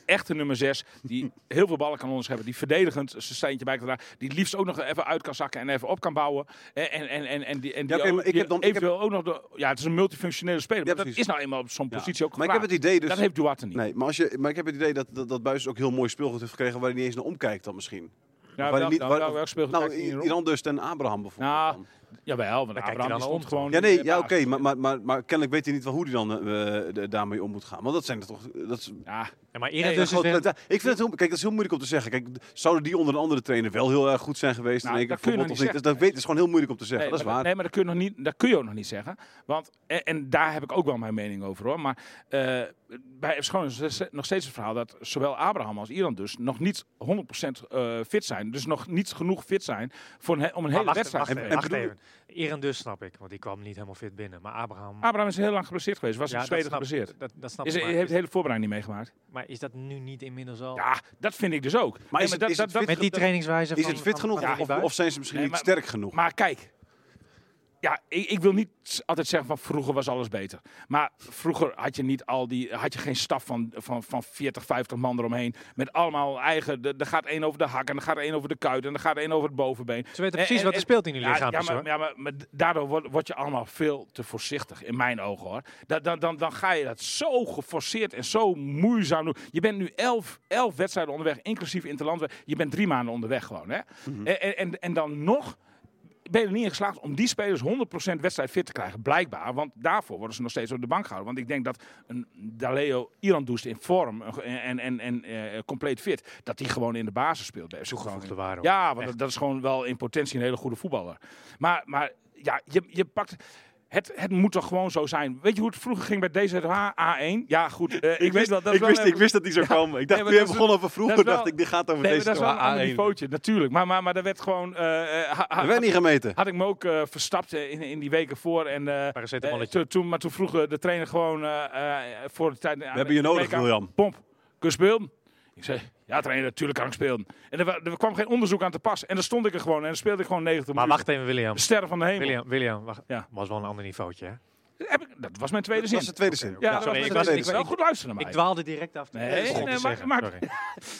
B: echte nummer 6. Die heel veel ballen kan onderscheppen. Die verdedigend zijn steentje bij kan dragen. Die het liefst ook nog even uit kan zakken en even op kan bouwen. En, en, en, en, en die, en die ook-
A: ik dan- ik heb-
B: ook nog de... Ja, het is een multifunctionele speler.
A: Ja,
B: maar dat is nou eenmaal op zo'n
A: Ja.
B: positie ook
A: Maar ik heb het idee dus...
B: Dat heeft Duarte niet.
A: Nee, maar, als je, maar ik heb het idee dat, dat, dat Buis ook heel mooi speelgoed heeft gekregen waar hij niet eens naar omkijkt dan misschien.
B: Ja,
A: waar hij
B: wel, nou, welk speelgoed
A: Nou,
B: om?
A: Iran Dust en Abraham bijvoorbeeld.
B: Nou,
A: dan.
B: Jawel, want Abraham
C: dan
B: stond
C: om,
B: gewoon...
A: ja, nee, ja, oké, maar, maar, maar, maar kennelijk weet hij niet wel hoe hij dan eh, eh, daarmee om moet gaan. Want dat zijn er toch... Dat is,
B: Ja,
C: Ja, maar Iran
B: dat
C: dus
A: ja, ik vind het heel, kijk, dat is heel moeilijk om te zeggen. Kijk, zouden die onder een andere trainer wel heel erg goed zijn geweest?
B: Nou,
A: in keer
B: dat kun je nog niet?
A: Dus dat, weet, dat is gewoon heel moeilijk om te zeggen.
B: Nee,
A: dat is
B: maar,
A: waar.
B: Nee, maar dat kun, je nog niet, dat kun je ook nog niet zeggen. Want, en, en daar heb ik ook wel mijn mening over hoor. Maar eh bij FC nog steeds het verhaal dat zowel Abraham als Iran dus nog niet 100% eh, fit zijn. Dus nog niet genoeg fit zijn voor een, om een
C: Maar
B: hele
C: wacht,
B: wedstrijd te spelen.
C: Wacht even. Iran dus snap ik, want die kwam niet helemaal fit binnen. Maar Abraham...
B: Abraham is heel lang geblesseerd geweest. Was in
C: dat
B: Zweden geblesseerd.
C: Dat, dat snap
B: Is,
C: ik.
B: hij
C: maar,
B: heeft de hele voorbereiding niet meegemaakt.
C: maar is dat nu niet inmiddels al...
B: Ja, dat vind ik dus ook.
A: Maar is
B: Nee,
A: het- is het fit
C: met die trainingswijze
A: Is
C: van...
A: het fit
C: van-
A: genoeg
C: van
A: of, of, zijn ze misschien
B: Nee,
A: niet sterk genoeg?
B: Maar kijk. Ja, ik, ik wil niet altijd zeggen van vroeger was alles beter. Maar vroeger had je niet al die, had je geen staf van, van, van 40, 50 man eromheen. Met allemaal eigen, de- er gaat één over de hak en er gaat één over de kuit en er gaat één over het bovenbeen.
C: Ze weten
B: En-
C: precies
B: en-
C: wat er speelt in die lichaam.
B: ja, maar, ja, maar, maar daardoor word, word je allemaal veel te voorzichtig, in mijn ogen hoor. Da, dan, dan, dan ga je dat zo geforceerd en zo moeizaam doen. Je bent nu elf, elf wedstrijden onderweg, inclusief interland. Je bent drie maanden onderweg gewoon. Hè? en, en, en, en dan nog ben je er niet in geslaagd om die spelers 100% wedstrijd fit te krijgen. Blijkbaar, want daarvoor worden ze nog steeds op de bank gehouden. Want ik denk dat een Daleo Iran Doest in vorm en, en, en, en eh, compleet fit, dat die gewoon in de basis speelt bij FC Groningen.
C: waarde.
B: Ja, want dat, dat is gewoon wel in potentie een hele goede voetballer. Maar, maar ja, je, je pakt... Het, het moet toch gewoon zo zijn. Weet je hoe het vroeger ging bij DZH A1? Ja, goed. eh, ik, weet wel dat
A: ik,
B: wel
A: wist,
B: een-
A: ik wist dat die zou komen. Ik dacht,
B: maar
A: toen je
B: dat
A: begon over vroeger,
B: dat wel-
A: dacht ik, dit gaat over
B: Nee,
A: deze
B: dat is
A: A1.
B: natuurlijk. Maar, maar, maar daar werd gewoon... eh, eh, ha- ha-
A: Er werd niet gemeten.
B: had ik me ook eh, verstapt eh, in, in die weken voor. En, eh, eh, toen- toen, maar toen vroeg eh, de trainer gewoon eh, eh, voor de tijd...
A: We hebben je nodig, William.
B: Pomp, kun je spelen? Ik zei, ja trainer, natuurlijk kan ik spelen. En er, wa- er kwam geen onderzoek aan te pas. En dan stond ik er gewoon en dan speelde ik gewoon 90
C: Maar
B: minuten.
C: wacht even, William.
B: De sterren van de hemel.
C: William, William wacht.
B: Ja.
C: was wel een ander niveautje, hè?
B: Heb ik, dat was mijn tweede
A: Dat
B: zin.
A: was de tweede zin.
B: Ja, dat
C: sorry, ik was- ik-.
B: Wel
C: ik-
B: goed luisteren naar
C: Ik
B: mij.
C: dwaalde direct af.
B: Nee,
C: Dat
B: nee, maar- maar-.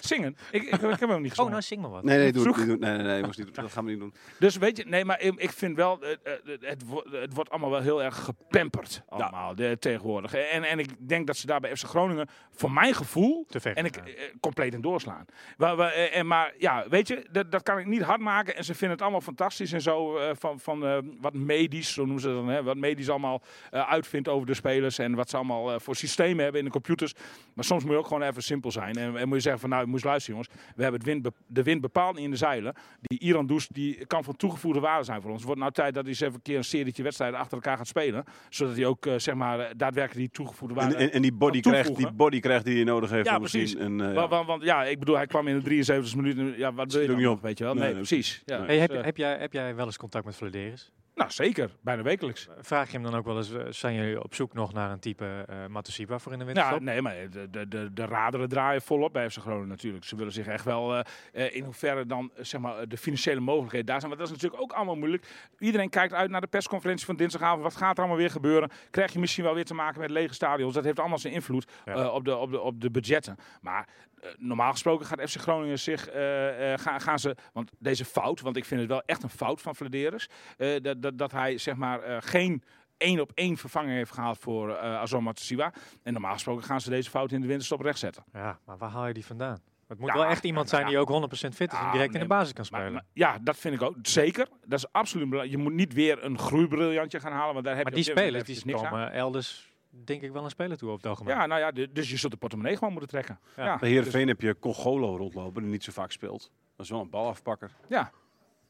B: Zingen. Ik, ik, ik heb hem niet
C: Oh,
B: gezongen.
C: nou zing maar wat.
A: Nee, nee, doe, nee, nee, nee, dat gaan we niet doen.
B: Dus weet je, nee, maar ik, ik vind wel, eh, eh, het, wo- het wordt allemaal wel heel erg gepamperd allemaal de, tegenwoordig. En, en ik denk dat ze daar bij FC Groningen, voor mijn gevoel,
C: Te ver.
B: en ik eh, compleet in doorslaan. Maar, maar, eh, en, maar ja, weet je, dat, dat kan ik niet hard maken. En ze vinden het allemaal fantastisch en zo. eh, van van eh, wat medisch, zo noemen ze dat dan. Hè, wat medisch allemaal eh, uitvindt over de spelers. En wat ze allemaal eh, voor systemen hebben in de computers. Maar soms moet je ook gewoon even simpel zijn. En, en moet je zeggen van nou, je moet luisteren jongens. We hebben het wind de wind bepaald niet in de zeilen. Die Iran Does, die kan van toegevoegde waarde zijn voor ons. Het wordt nou tijd dat hij eens even een keer een serietje wedstrijden achter elkaar gaat spelen. Zodat hij ook, eh, zeg maar, eh, daadwerkelijk die toegevoegde waarde...
A: En, en, en die, body
B: kan
A: krijgt, die body krijgt die je nodig heeft.
B: Ja,
A: om
B: precies.
A: Een, eh,
B: Want, want, want ja, ik bedoel, hij kwam in de 73 minuten. Ja, wat wil je nog,
A: op.
B: weet je wel?
A: Nee,
B: Nee,
A: nee,
B: precies. Ja,
C: Hey, heb,
B: dus, eh,
C: heb, jij, heb jij wel eens contact met Vladeris?
B: Nou, zeker. Bijna wekelijks.
C: Vraag je hem dan ook wel eens, eh, zijn jullie op zoek nog naar een type eh Matusiwa voor in de
B: Ja,
C: winterstop?
B: nee, maar de, de, de, de raderen draaien volop bij FC Groningen natuurlijk. Ze willen zich echt wel, eh, eh, in hoeverre dan eh, zeg maar, de financiële mogelijkheden daar zijn. Maar dat is natuurlijk ook allemaal moeilijk. Iedereen kijkt uit naar de persconferentie van dinsdagavond. Wat gaat er allemaal weer gebeuren? Krijg je misschien wel weer te maken met lege stadions? Dat heeft allemaal zijn invloed
C: Ja.
B: eh, op, de, op, de, op de budgetten. Maar eh, normaal gesproken gaat FC Groningen zich, eh, eh, gaan, gaan ze, want deze fout, want ik vind het wel echt een fout van Vladeris, eh, dat, dat, dat hij zeg maar eh, geen één op één vervanger heeft gehaald voor eh Azor Matsushima. En normaal gesproken gaan ze deze fout in de winterstop rechtzetten.
C: Ja, maar waar haal je die vandaan? Het moet
B: Ja,
C: wel echt iemand zijn die ook 100% fit is en direct
B: nee,
C: in de basis kan spelen.
B: maar- ja, dat vind ik ook. Zeker. Dat is absoluut belangrijk. Je moet niet weer een groeibriljantje gaan halen, want daar heb
C: Maar
B: je
C: die spelers die komen elders denk ik wel een speler toe op het ogenblik.
B: Ja, nou ja, dus je zult de portemonnee gewoon moeten trekken.
C: Ja.
B: Ja,
A: Bij Heerenveen heb je Congolo rondlopen, die niet zo vaak speelt. Dat is wel een balafpakker.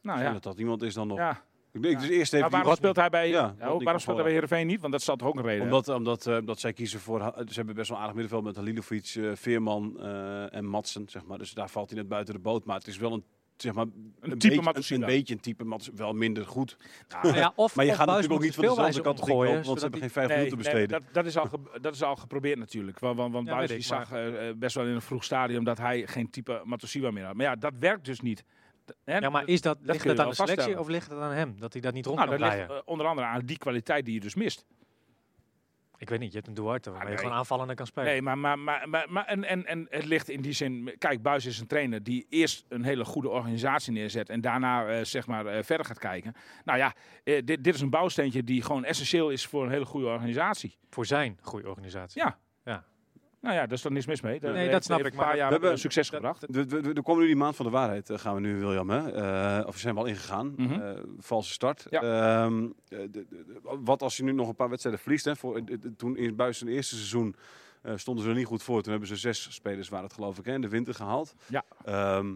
B: nou
A: Ik
B: ja.
A: dat dat iemand is dan nog.
B: ja.
A: Ik denk dus eerst
B: Maar
A: even
B: waarom speelt hij bij,
A: Ja,
B: ja, waarom speelt hij bij Heerenveen niet? Want dat zat ook een reden.
A: Omdat, omdat, eh, omdat zij kiezen voor. Ze hebben best wel een aardig middenveld met Halilovic, eh, Veerman eh, en Matsen. Zeg maar. Dus daar valt hij net buiten de boot. Maar het is wel een. Zeg maar, een,
B: type
A: beetje, een,
B: Matsushima.
A: een beetje een type Matsushima. Wel minder goed.
C: Nou ja, of,
A: Maar je
C: of
A: gaat natuurlijk ook niet van dezelfde kant op
C: omgooien,
A: want ze hebben geen vijf
B: Nee,
A: minuten
B: nee,
A: besteden.
B: dat, dat, is al ge- dat is al geprobeerd natuurlijk. Want, want, want
C: Ja,
B: Buijs
C: weet
B: die zag eh, eh, best wel in een vroeg stadium dat hij geen type Matosiwa meer had. Maar ja, dat werkt dus niet. Hè,
C: Ja, maar is dat, ligt het aan de selectie of ligt het aan hem? Dat hij dat niet rond
B: nou,
C: kan
B: dat ligt eh, onder andere aan die kwaliteit die je dus mist.
C: Ik weet niet, je hebt een Duarte waarmee je gewoon aanvallender kan spelen.
B: Nee, maar, maar, maar, maar, maar en, en, en het ligt in die zin. Kijk, Buis is een trainer die eerst een hele goede organisatie neerzet. en daarna eh, zeg maar eh, verder gaat kijken. Nou ja, eh, dit, dit is een bouwsteentje die gewoon essentieel is voor een hele goede organisatie.
C: Voor zijn goede organisatie.
B: Ja.
C: Ja.
B: Nou ja, daar is dan niks mis mee.
C: Nee,
B: heeft-
C: dat snap ik,
B: Een paar
C: maar
B: jaar
A: we hebben-
B: eh, succes
C: dat-
B: gebracht.
A: We, we, we- er komen nu die maand van de waarheid, eh, gaan we nu, William. Hè? Eh, of we zijn we al ingegaan.
B: Mhm.
A: Eh, valse start.
B: Ja.
A: Ehm, eh, de- de- de- wat als je nu nog een paar wedstrijden verliest? Hè? Voor, eh, de- de- toen in Buis zijn eerste seizoen eh, stonden ze er niet goed voor. Toen hebben ze zes spelers, waren het geloof ik, hè, in de winter gehaald.
B: Ja.
A: Ehm,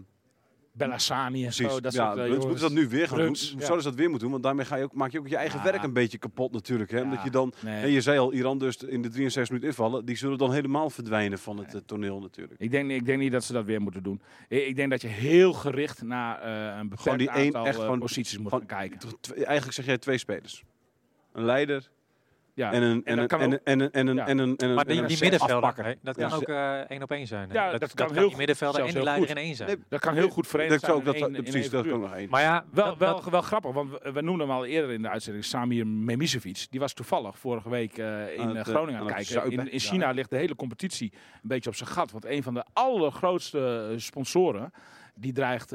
B: Bellassani en
A: precies.
B: zo. Dat
A: ja,
B: soort, eh,
A: moeten dat nu weer gaan
B: Bruns,
A: doen.
B: ja.
A: Zouden ze dat weer moeten doen? Want daarmee ga je ook, maak je ook je eigen
B: Ja.
A: werk een beetje kapot natuurlijk. Hè? Omdat je dan,
B: Nee.
A: en je zei al, Iran dus in de 63 minuten invallen. Die zullen dan helemaal verdwijnen van het eh, toneel natuurlijk.
B: Ik denk, ik denk niet dat ze dat weer moeten doen. Ik, ik denk dat je heel gericht naar eh, een beperkt
A: die één
B: aantal
A: echt gewoon-
B: posities moet gaan kijken.
A: Eigenlijk zeg jij twee spelers. Een leider
B: Ja.
A: en een en een
B: kan
A: en
B: ook-
A: een en een en een
B: Ja.
A: en een en een
C: Maar
A: en
C: die,
A: een
C: die middenvelder, dat
A: Ja.
C: kan ook eh, één op één zijn.
B: Ja,
C: dat,
B: dat kan
C: kan
B: heel
C: die middenvelder en
B: heel
C: leider in
B: goed.
C: één zijn.
A: Nee,
B: Dat kan heel goed verenigd zijn.
A: dat,
B: in één-
A: dat,
B: in
A: precies,
B: één
A: dat kan nog één.
C: Maar ja,
B: Wel, wel, wel grappig, want we, noemden hem al eerder in de uitzending, Samir Memisevic. Die was toevallig vorige week eh, in eh, Groningen aan het kijken. In, in China ligt de hele competitie een beetje op zijn gat. Want een van de allergrootste sponsoren, die dreigt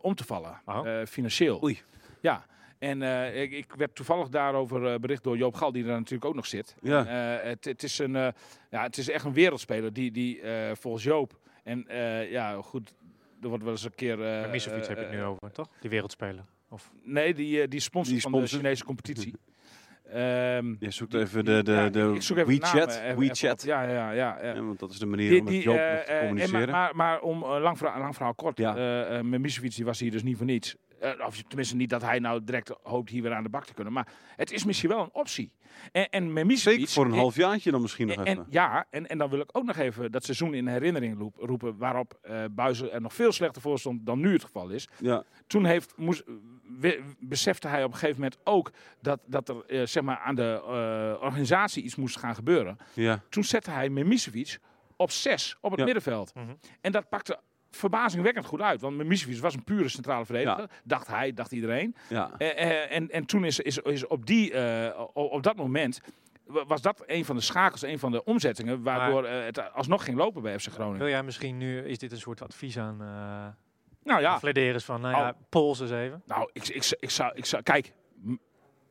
B: om te vallen,
C: Oh.
B: financieel.
A: Oei.
B: Ja. En eh, ik, ik werd toevallig daarover eh, bericht door Joop Gal, die er natuurlijk ook nog zit.
A: Ja.
B: Eh, het, het, is een, eh, ja, het is echt een wereldspeler die, die eh, volgens Joop. En eh, ja, goed, er wordt wel eens een keer. eh,
C: Misovic heb je het nu over, toch? Die wereldspeler. Of,
B: Nee, die, die sponsor
A: Die
B: van de. Chinese competitie. Ehm,
A: Je zoekt even de, de,
B: ja,
A: de
B: ik zoek even de
A: WeChat.
B: namen even- even
A: WeChat.
B: Ja, ja, ja. ja.
A: Ja, want dat is de manier
B: Die,
A: om met Joop te
B: en
A: communiceren.
B: maar, maar, maar om lang, verhaal, lang verhaal kort.
A: Ja.
B: eh eh, Memisevic die was hier dus niet voor niets. Eh, of tenminste niet dat hij nou direct hoopt hier weer aan de bak te kunnen. Maar het is misschien wel een optie. En, en Memisevic...
A: Zeker voor een halfjaartje dan misschien nog
B: en,
A: even.
B: en- ja, en, en dan wil ik ook nog even dat seizoen in herinnering roep- roepen. Waarop eh Buizen er nog veel slechter voor stond dan nu het geval is.
A: Ja,
B: Toen heeft, moest, we- besefte hij op een gegeven moment ook dat, dat er eh, zeg maar aan de eh, organisatie iets moest gaan gebeuren.
A: ja.
B: Toen zette hij Memisevic op zes op het
A: Ja.
B: middenveld.
C: Mhm.
B: En dat pakte verbazingwekkend goed uit. Want Memisevic was een pure centrale verdediger.
A: Ja.
B: Dacht hij, dacht iedereen.
A: ja.
B: Eh, eh, en, en toen is, is, is op, die, eh, op dat moment wa- was dat een van de schakels, een van de omzettingen, waardoor het alsnog ging lopen bij FC Groningen.
C: Wil jij misschien nu, is dit een soort advies aan uh,
B: Nou ja,
C: Flederis van, nou ja,
B: Oh.
C: pols eens even.
B: nou, ik, ik, ik, zou, ik zou, kijk,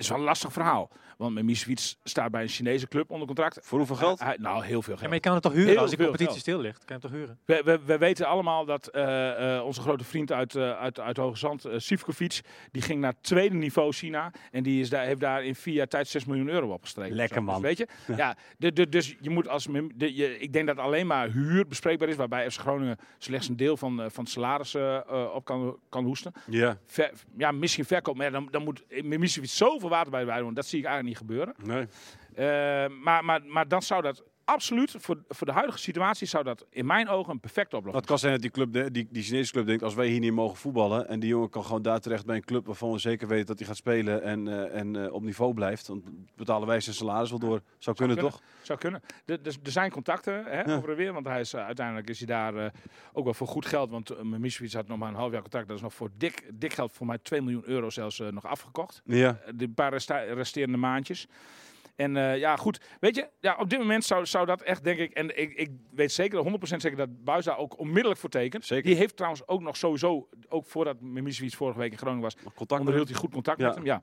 B: is wel een lastig verhaal. Want Mimicevic staat bij een Chinese club onder contract.
A: Voor hoeveel geld?
B: Hij- nou, heel veel
C: Ja,
B: geld.
C: maar je kan het toch huren
B: Heel
C: als die
B: veel
C: competitie
B: geld.
C: stil ligt? Kan je hem toch huren?
B: We, we, we weten allemaal dat eh, eh, onze grote vriend uit, eh uit, uit Hoge Zand, Sivkovic, die ging naar het tweede niveau China. En die is daar, heeft daar in vier jaar tijd 6 miljoen euro opgestreken.
D: Lekker, man.
B: Dus weet je? Ja, de, de, dus je moet als. De, je, ik denk dat alleen maar huur bespreekbaar is, waarbij FC Groningen slechts een deel van, van het salaris op kan, kan hoesten.
A: Ja.
B: Ver- ja, misschien verkoop, maar ja, dan, dan moet Mimicevic zoveel water bij de wijn doen. Dat zie ik eigenlijk niet gebeuren.
A: Nee.
B: Eh, maar, maar, maar dan zou dat absoluut, voor, voor de huidige situatie, zou dat in mijn ogen een perfecte oplossing
A: Het kan zijn dat die, club, de- die, die Chinese club denkt, als wij hier niet mogen voetballen en die jongen kan gewoon daar terecht bij een club waarvan we zeker weten dat hij gaat spelen en, eh, en eh, op niveau blijft, dan betalen wij zijn salaris wel door. Zou kunnen,
B: kunnen.
A: toch?
B: Zou kunnen. Er, er, zijn contacten hè,
A: Ja.
B: over en weer. Want hij is, eh, uiteindelijk is hij daar ook wel voor goed geld. Want uh, Mimicevic had nog maar een half jaar contract. Dat is nog voor dik, dik geld, voor mij 2 miljoen euro zelfs nog afgekocht.
A: Ja.
B: De paar resta- resterende maandjes. En eh, ja, goed. Weet je, ja, op dit moment zou, zou dat echt, denk ik... En ik, ik weet zeker, 100% zeker dat Buis daar ook onmiddellijk voor tekent.
A: Zeker.
B: Die heeft trouwens ook nog sowieso, ook voordat Mimicevic vorige week in Groningen was,
A: contact
B: onderhield hij goed contact
A: Ja.
B: met hem. Ja.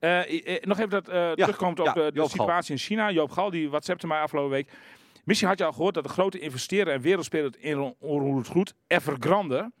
B: Eh, eh, nog even dat eh terugkomt op de, situatie in China. Joop Gal, die WhatsAppte mij afgelopen week. Misschien had je al gehoord dat de grote investeerder en wereldspeler in onroerend goed, Evergrande,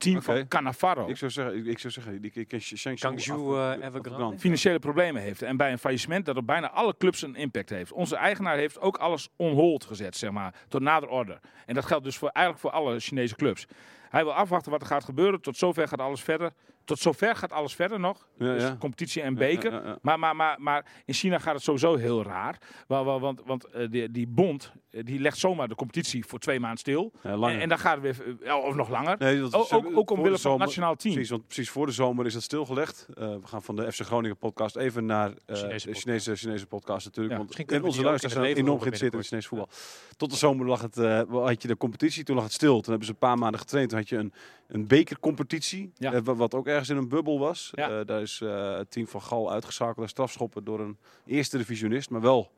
B: team van Cannavaro,
A: Ik zou zeggen, ik, ik zou zeggen,
C: Guangzhou, eh, Evergrande.
B: financiële problemen heeft. En bij een faillissement dat op bijna alle clubs een impact heeft. Onze eigenaar heeft ook alles on hold gezet, zeg maar, tot nader order. En dat geldt dus voor, eigenlijk voor alle Chinese clubs. Hij wil afwachten wat er gaat gebeuren. Tot zover gaat alles verder. Tot zover gaat alles verder nog.
A: Ja,
B: dus
A: ja.
B: competitie en beker.
A: Ja, ja, ja.
B: Maar, maar, maar, maar in China gaat het sowieso heel raar. Wel, want want eh, die, die bond eh, die legt zomaar de competitie voor twee maanden stil. En, en dan gaat het weer, eh, ja, of nog langer.
A: Nee, dat is,
B: ook, ook omwille van het nationaal team.
A: Precies, want precies voor de zomer is dat stilgelegd. Eh, we gaan van de FC Groningen podcast even naar eh,
C: Chinese
A: de
C: podcast.
A: Chinese, Chinese podcast natuurlijk.
B: Ja,
A: want
C: misschien
A: en onze luisteraars zijn enorm geïnteresseerd in het Chinese voetbal. Tot de zomer lag het, eh, had je de competitie, toen lag het stil. Toen hebben ze een paar maanden getraind. Toen had je een, een bekercompetitie,
B: Ja.
A: eh, wa- wat ook ergens in een bubbel was.
B: Ja.
A: Eh, daar is eh, het team van Gal uitgeschakeld en strafschoppen door een eerste divisionist, maar wel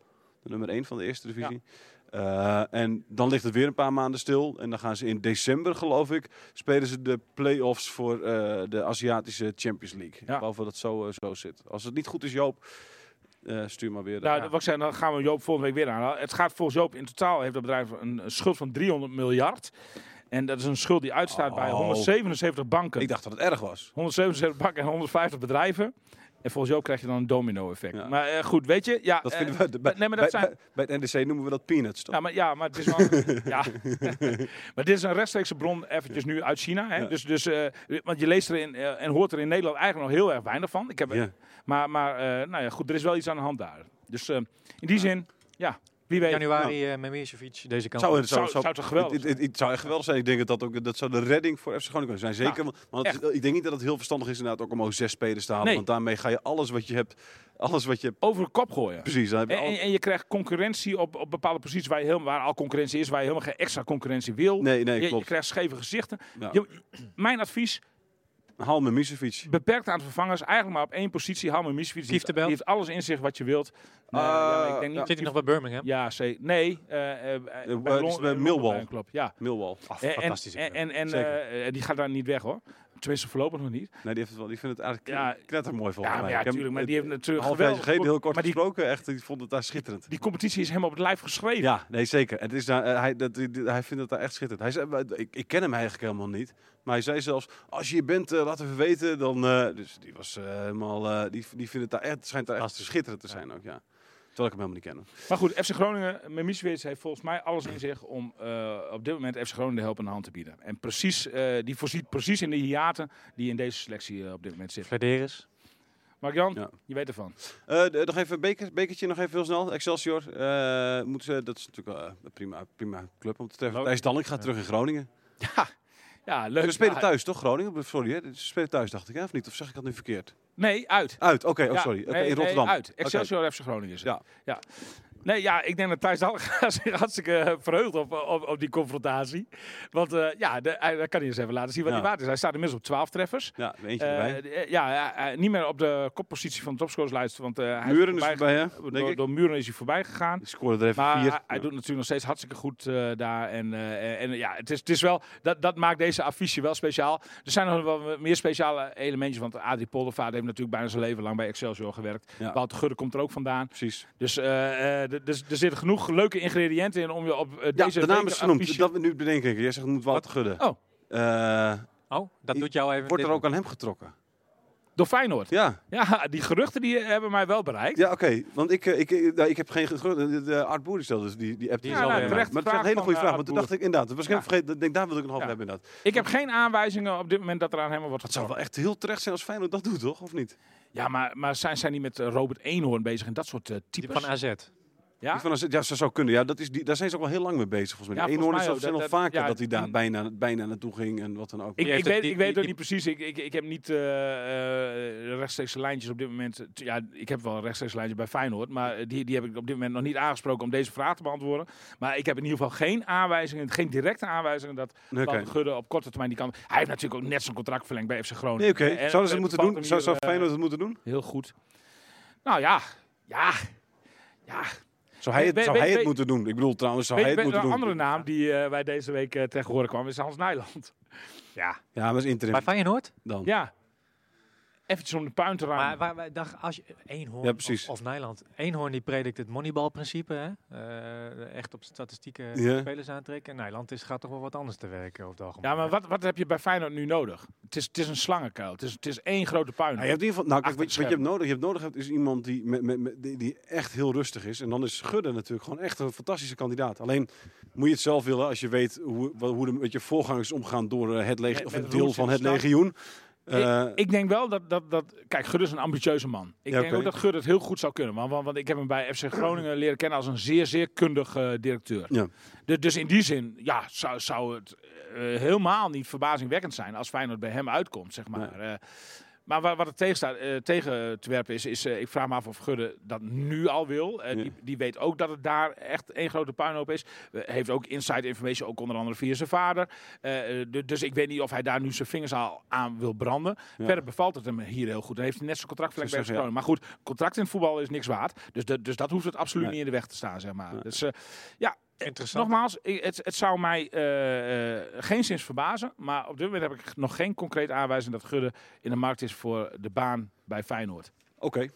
A: de nummer 1 van de eerste divisie. Eh, en dan ligt het weer een paar maanden stil. En dan gaan ze in december, geloof ik, spelen ze de play-offs voor eh, de Aziatische Champions League.
B: Ja.
A: Ik geloof dat het zo, eh, zo zit. Als het niet goed is, Joop, eh, stuur maar weer.
B: Nou,
A: Ja.
B: wat ik zei, dan gaan we Joop volgende week weer aan. Het gaat volgens Joop in totaal heeft het bedrijf een schuld van 300 miljard. En dat is een schuld die uitstaat bij
A: Oh.
B: 177 banken.
A: Ik dacht dat het erg was.
B: 177 banken en 150 bedrijven. En volgens jou krijg je dan een domino-effect.
A: Ja.
B: Maar eh, goed, weet je, ja,
A: Dat
B: eh,
A: vinden we, bij,
B: nee, maar dat
A: bij,
B: zijn-
A: bij, bij het NDC noemen we dat peanuts, toch?
B: ja, maar, ja, maar het is wel. ja. maar dit is een rechtstreekse bron, eventjes nu uit China. Hè?
A: Ja.
B: Dus, dus, eh, want je leest erin eh, en hoort er in Nederland eigenlijk nog heel erg weinig van. Ik heb, er-
A: Ja.
B: Maar, maar nou ja, goed, er is wel iets aan de hand daar. Dus in die zin, ja, wie weet.
C: Januari uh, Memicevic deze kant.
A: Zou, het, zou,
B: Zou-
A: zou,
B: geweldig
A: het, het, het zou echt geweldig zijn. Ik denk dat dat ook dat zou de redding voor FC Groningen kunnen zijn. Zeker, want- want het- ik denk niet dat het heel verstandig is inderdaad ook om ook zes spelers te halen.
B: Nee.
A: Want daarmee ga je alles wat je hebt, alles wat je
B: Over de kop gooien.
A: precies. Dan heb je
B: En,
A: al-
B: en, je krijgt concurrentie op, op bepaalde posities waar, je helemaal, waar al concurrentie is, waar je helemaal geen extra concurrentie wil.
A: nee, nee,
B: je, je
A: klopt.
B: krijgt scheve gezichten.
A: Ja.
B: Je- mijn advies,
A: Haal me Misevic.
B: beperkt aantal vervangers, eigenlijk maar op één positie. Haal me Misfiets. Die, heeft- die heeft alles in zich wat je wilt. Eh, ja, maar ik denk niet,
C: Zit hij nog bij Birmingham?
B: Ja, zeker. Nee, eh, eh, bij
A: Millwall.
B: Klopt, ja.
A: Millwall.
C: Ah,
B: En- en, en, eh, die gaat daar niet weg hoor. Tenminste, voorlopig nog niet.
A: Nee, die, heeft het wel, die vindt het eigenlijk
B: Ja.
A: knettermooi volgens
B: Ja,
A: mij.
B: ja,
A: Ik
B: natuurlijk. Maar die heeft natuurlijk
A: half
B: geweldig
A: geleden heel kort
B: maar die,
A: gesproken. Echt, die vond het daar schitterend.
B: die competitie is hem op het lijf geschreven.
A: Ja, nee, zeker. Het is daar, eh, hij, dat, hij vindt het daar echt schitterend. Hij zei, maar ik, ik ken hem eigenlijk helemaal niet. Maar hij zei zelfs, als je hier bent, eh, laat even weten. Dan, eh, dus die was eh, helemaal, eh, die, die vindt het daar echt, schijnt daar echt
C: Fantastisch.
A: schitterend te zijn ook, ja. Terwijl ik hem helemaal niet ken.
B: Maar goed, FC Groningen, Mimicevic heeft volgens mij alles in zich om eh, op dit moment FC Groningen de helpende hand te bieden. En precies, eh, die voorziet precies in de hiaten die in deze selectie eh, op dit moment zitten.
C: Flederis.
B: Mark-Jan,
A: Ja.
B: je weet ervan.
A: Eh, de- nog even een beker, bekertje, nog even heel snel. Excelsior, eh, moeten ze, dat is natuurlijk eh, een prima, prima club om te treffen. Thijs Dalling gaat terug in Groningen.
B: Ja, leuk.
A: Ze spelen
B: Ja,
A: thuis, toch, Groningen? Sorry, hè? Ze spelen thuis, dacht ik, hè? of niet? Of zeg ik dat nu verkeerd?
B: Nee, uit.
A: Uit, oké, oh,
B: Ja,
A: sorry.
B: Nee,
A: in
B: nee,
A: Rotterdam.
B: uit.
A: Oké.
B: Excelsior FC Groningen is het.
A: Ja.
B: ja. Nee, ja, ik denk dat Thijs Dallinga zich hartstikke eh, verheugt op, op, op die confrontatie. Want eh, ja, de, hij, hij kan hier eens even laten zien wat
A: Ja.
B: hij waard is. Hij staat inmiddels op 12 treffers.
A: Ja, eentje
B: Eh,
A: erbij.
B: ja, ja, eh, niet meer op de koppositie van de topscorerslijst. Want eh, hij
A: Muren is
B: voorbij
A: voorbij, hè?
B: Door, Muren is hij voorbij gegaan.
A: Die scoorde er even
B: Maar
A: vier.
B: hij, hij doet natuurlijk nog steeds hartstikke goed eh, daar. En, eh, en ja, het is, het is wel, dat, dat maakt deze affiche wel speciaal. Er zijn nog wel meer speciale elementjes. Want Adrie Poldervaart heeft natuurlijk bijna zijn leven lang bij Excelsior gewerkt.
A: Ja.
B: Wouter Gudde komt er ook vandaan.
A: Precies.
B: Dus eh, eh, dus er zitten genoeg leuke ingrediënten in om je op eh,
A: Ja,
B: deze
A: de naam is genoemd. Dat we nu bedenken. Jij zegt het moet Walter Gudde.
B: Oh.
A: Eh,
C: Oh, dat doet jou even...
A: wordt er ook aan hem getrokken?
B: Door Feyenoord.
A: Ja,
B: Ja, die geruchten die hebben mij wel bereikt.
A: ja oké. Want ik, eh, ik, eh, nou, ik heb geen gerucht. De, de Art Boer stelde dus die, die app.
C: Die
A: die
C: is
B: terechte
A: Maar dat is een hele goede
B: eh,
A: vraag. Want toen dacht ik inderdaad. Dat was geen
B: Ja.
A: vergeten. Ik denk, daar wil ik nog over
B: Ja.
A: hebben inderdaad.
B: Ik heb geen aanwijzingen op dit moment dat er aan hem wordt
A: Het zou wel echt heel terecht zijn als Feyenoord dat doet, toch? Of niet?
B: Ja, maar, maar zijn zij niet met eh, Robert Eenhoorn bezig en dat soort uh,
C: Die
B: types?
C: van AZ.
B: Ja?
A: AZ, ja, dat zou kunnen. Ja, dat is die, daar zijn ze ook wel heel lang mee bezig. Volgens mij.
B: Ja, volgens
A: Eenhoorn is zijn
B: dat-
A: vaker
B: ja,
A: dat hij daar bijna, bijna naartoe ging en wat dan ook.
B: Ik, ik, weet,
C: die-
B: ik weet ook niet precies. Ik, ik, ik heb niet eh, eh, rechtstreeks lijntjes op dit moment. Ja, ik heb wel rechtstreeks lijntjes bij Feyenoord. Maar eh, die, die heb ik op dit moment nog niet aangesproken om deze vraag te beantwoorden. Maar ik heb in ieder geval geen aanwijzingen, geen directe aanwijzingen dat. Walter Gudde op korte termijn die kan. Hij heeft natuurlijk ook net zijn contract verlengd bij FC Groningen.
A: Nee, oké.
B: En- en
A: Zouden ze het moeten
B: een
A: doen? Zou, zou Feyenoord het moeten doen?
B: Heel goed. Nou ja, ja, ja.
A: Zou hij het, zou hij het moeten doen? Ik bedoel trouwens, zou hij het
B: weet,
A: moeten
B: een
A: doen?
B: andere naam die eh, wij deze week uh, tegen horen kwam is Hans Nijland. Ja,
A: Ja, maar dat is interim
C: Bij Feyenoord?
A: dan.
B: ja. Eventjes om de puin te ruimen.
C: Maar waar, waar, dacht, als je Eenhoorn
A: Ja, precies.
C: of, of Nijland. Eenhoorn die predikt het moneyball-principe, hè? Eh, echt op statistieken
A: Ja.
C: spelers aantrekken. Nijland is, gaat toch wel wat anders te werken over het algemeen.
B: Ja, maar wat, wat heb je bij Feyenoord nu nodig? Het is, het is een slangenkuil. Het is, het is één grote puin.
A: Nou, je hebt in ieder geval, nou, kijk, wat, je hebt nodig, je hebt nodig hebt, is iemand die, met, met, met- die, die echt heel rustig is. En dan is Gudde natuurlijk gewoon echt een fantastische kandidaat. Alleen moet je het zelf willen als je weet hoe, wat- hoe de, met je voorgangers omgaan door eh, het
B: Met-
A: leg, of een deel van het legioen. Eh,
B: ik, ik denk wel dat, dat, dat... Kijk, Gudde is een ambitieuze man. Ik
A: Ja,
B: denk ook dat Gudde het heel goed zou kunnen. Want, want, want ik heb hem bij FC Groningen leren kennen als een zeer, zeer kundig eh, directeur.
A: Ja.
B: Dus, dus in die zin, ja, zou, zou het eh, helemaal niet verbazingwekkend zijn als Feyenoord bij hem uitkomt, zeg maar. Maar wat, wat er tegen, staat, eh, tegen te werpen is, is eh, ik vraag me af of Gudde dat nu al wil. Eh,
A: Ja.
B: die, die weet ook dat het daar echt één grote puinhoop is. Heeft ook inside information, ook onder andere via zijn vader. Du- dus ik weet niet of hij daar nu zijn vingers al aan wil branden.
A: Ja.
B: Verder bevalt het hem hier heel goed. Dan heeft hij net zijn contract bij Groningen. Maar goed, contract in het voetbal is niks waard. Dus, de- dus dat hoeft het absoluut
A: Nee.
B: niet in de weg te staan, zeg maar. Dus ja,
C: Interessant.
B: Nogmaals, het, het zou mij eh, eh, geen zins verbazen. Maar op dit moment heb ik nog geen concrete aanwijzing dat Gudde in de markt is voor de baan bij Feyenoord.
A: Oké.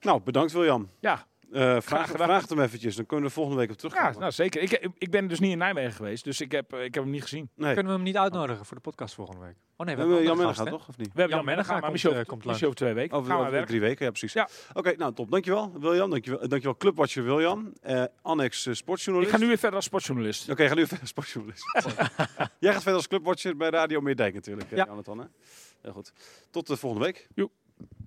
A: Nou, bedankt William.
B: Ja,
A: Eh vraag, vraag hem eventjes, dan kunnen we er volgende week op
B: ja
A: terugkomen.
B: nou, zeker. Ik, ik- ben dus niet in Nijmegen geweest, dus ik heb, eh, ik heb hem niet gezien.
A: nee.
C: Kunnen we hem niet uitnodigen voor de podcast volgende week? Oh nee, we
A: We hebben Jan
C: gast,
A: toch, of niet?
B: We hebben
C: Jan
B: Mennegaar maar
C: eh,
B: over,
C: komt
B: misschien over twee weken.
A: Over, drie weken, ja precies.
B: Ja.
A: Oké, nou top. Dankjewel William. Dankjewel, dankjewel Clubwatcher William. Eh, Annex eh,
B: Ik
A: sportjournalist.
B: ga nu weer verder als sportjournalist.
A: Oké, ga nu verder als sportjournalist. Jij gaat verder als clubwatcher bij Radio Meerdijk natuurlijk, eh,
C: Ja.
A: Jonathan. Hè? Heel goed. Tot de volgende week.
B: Joep.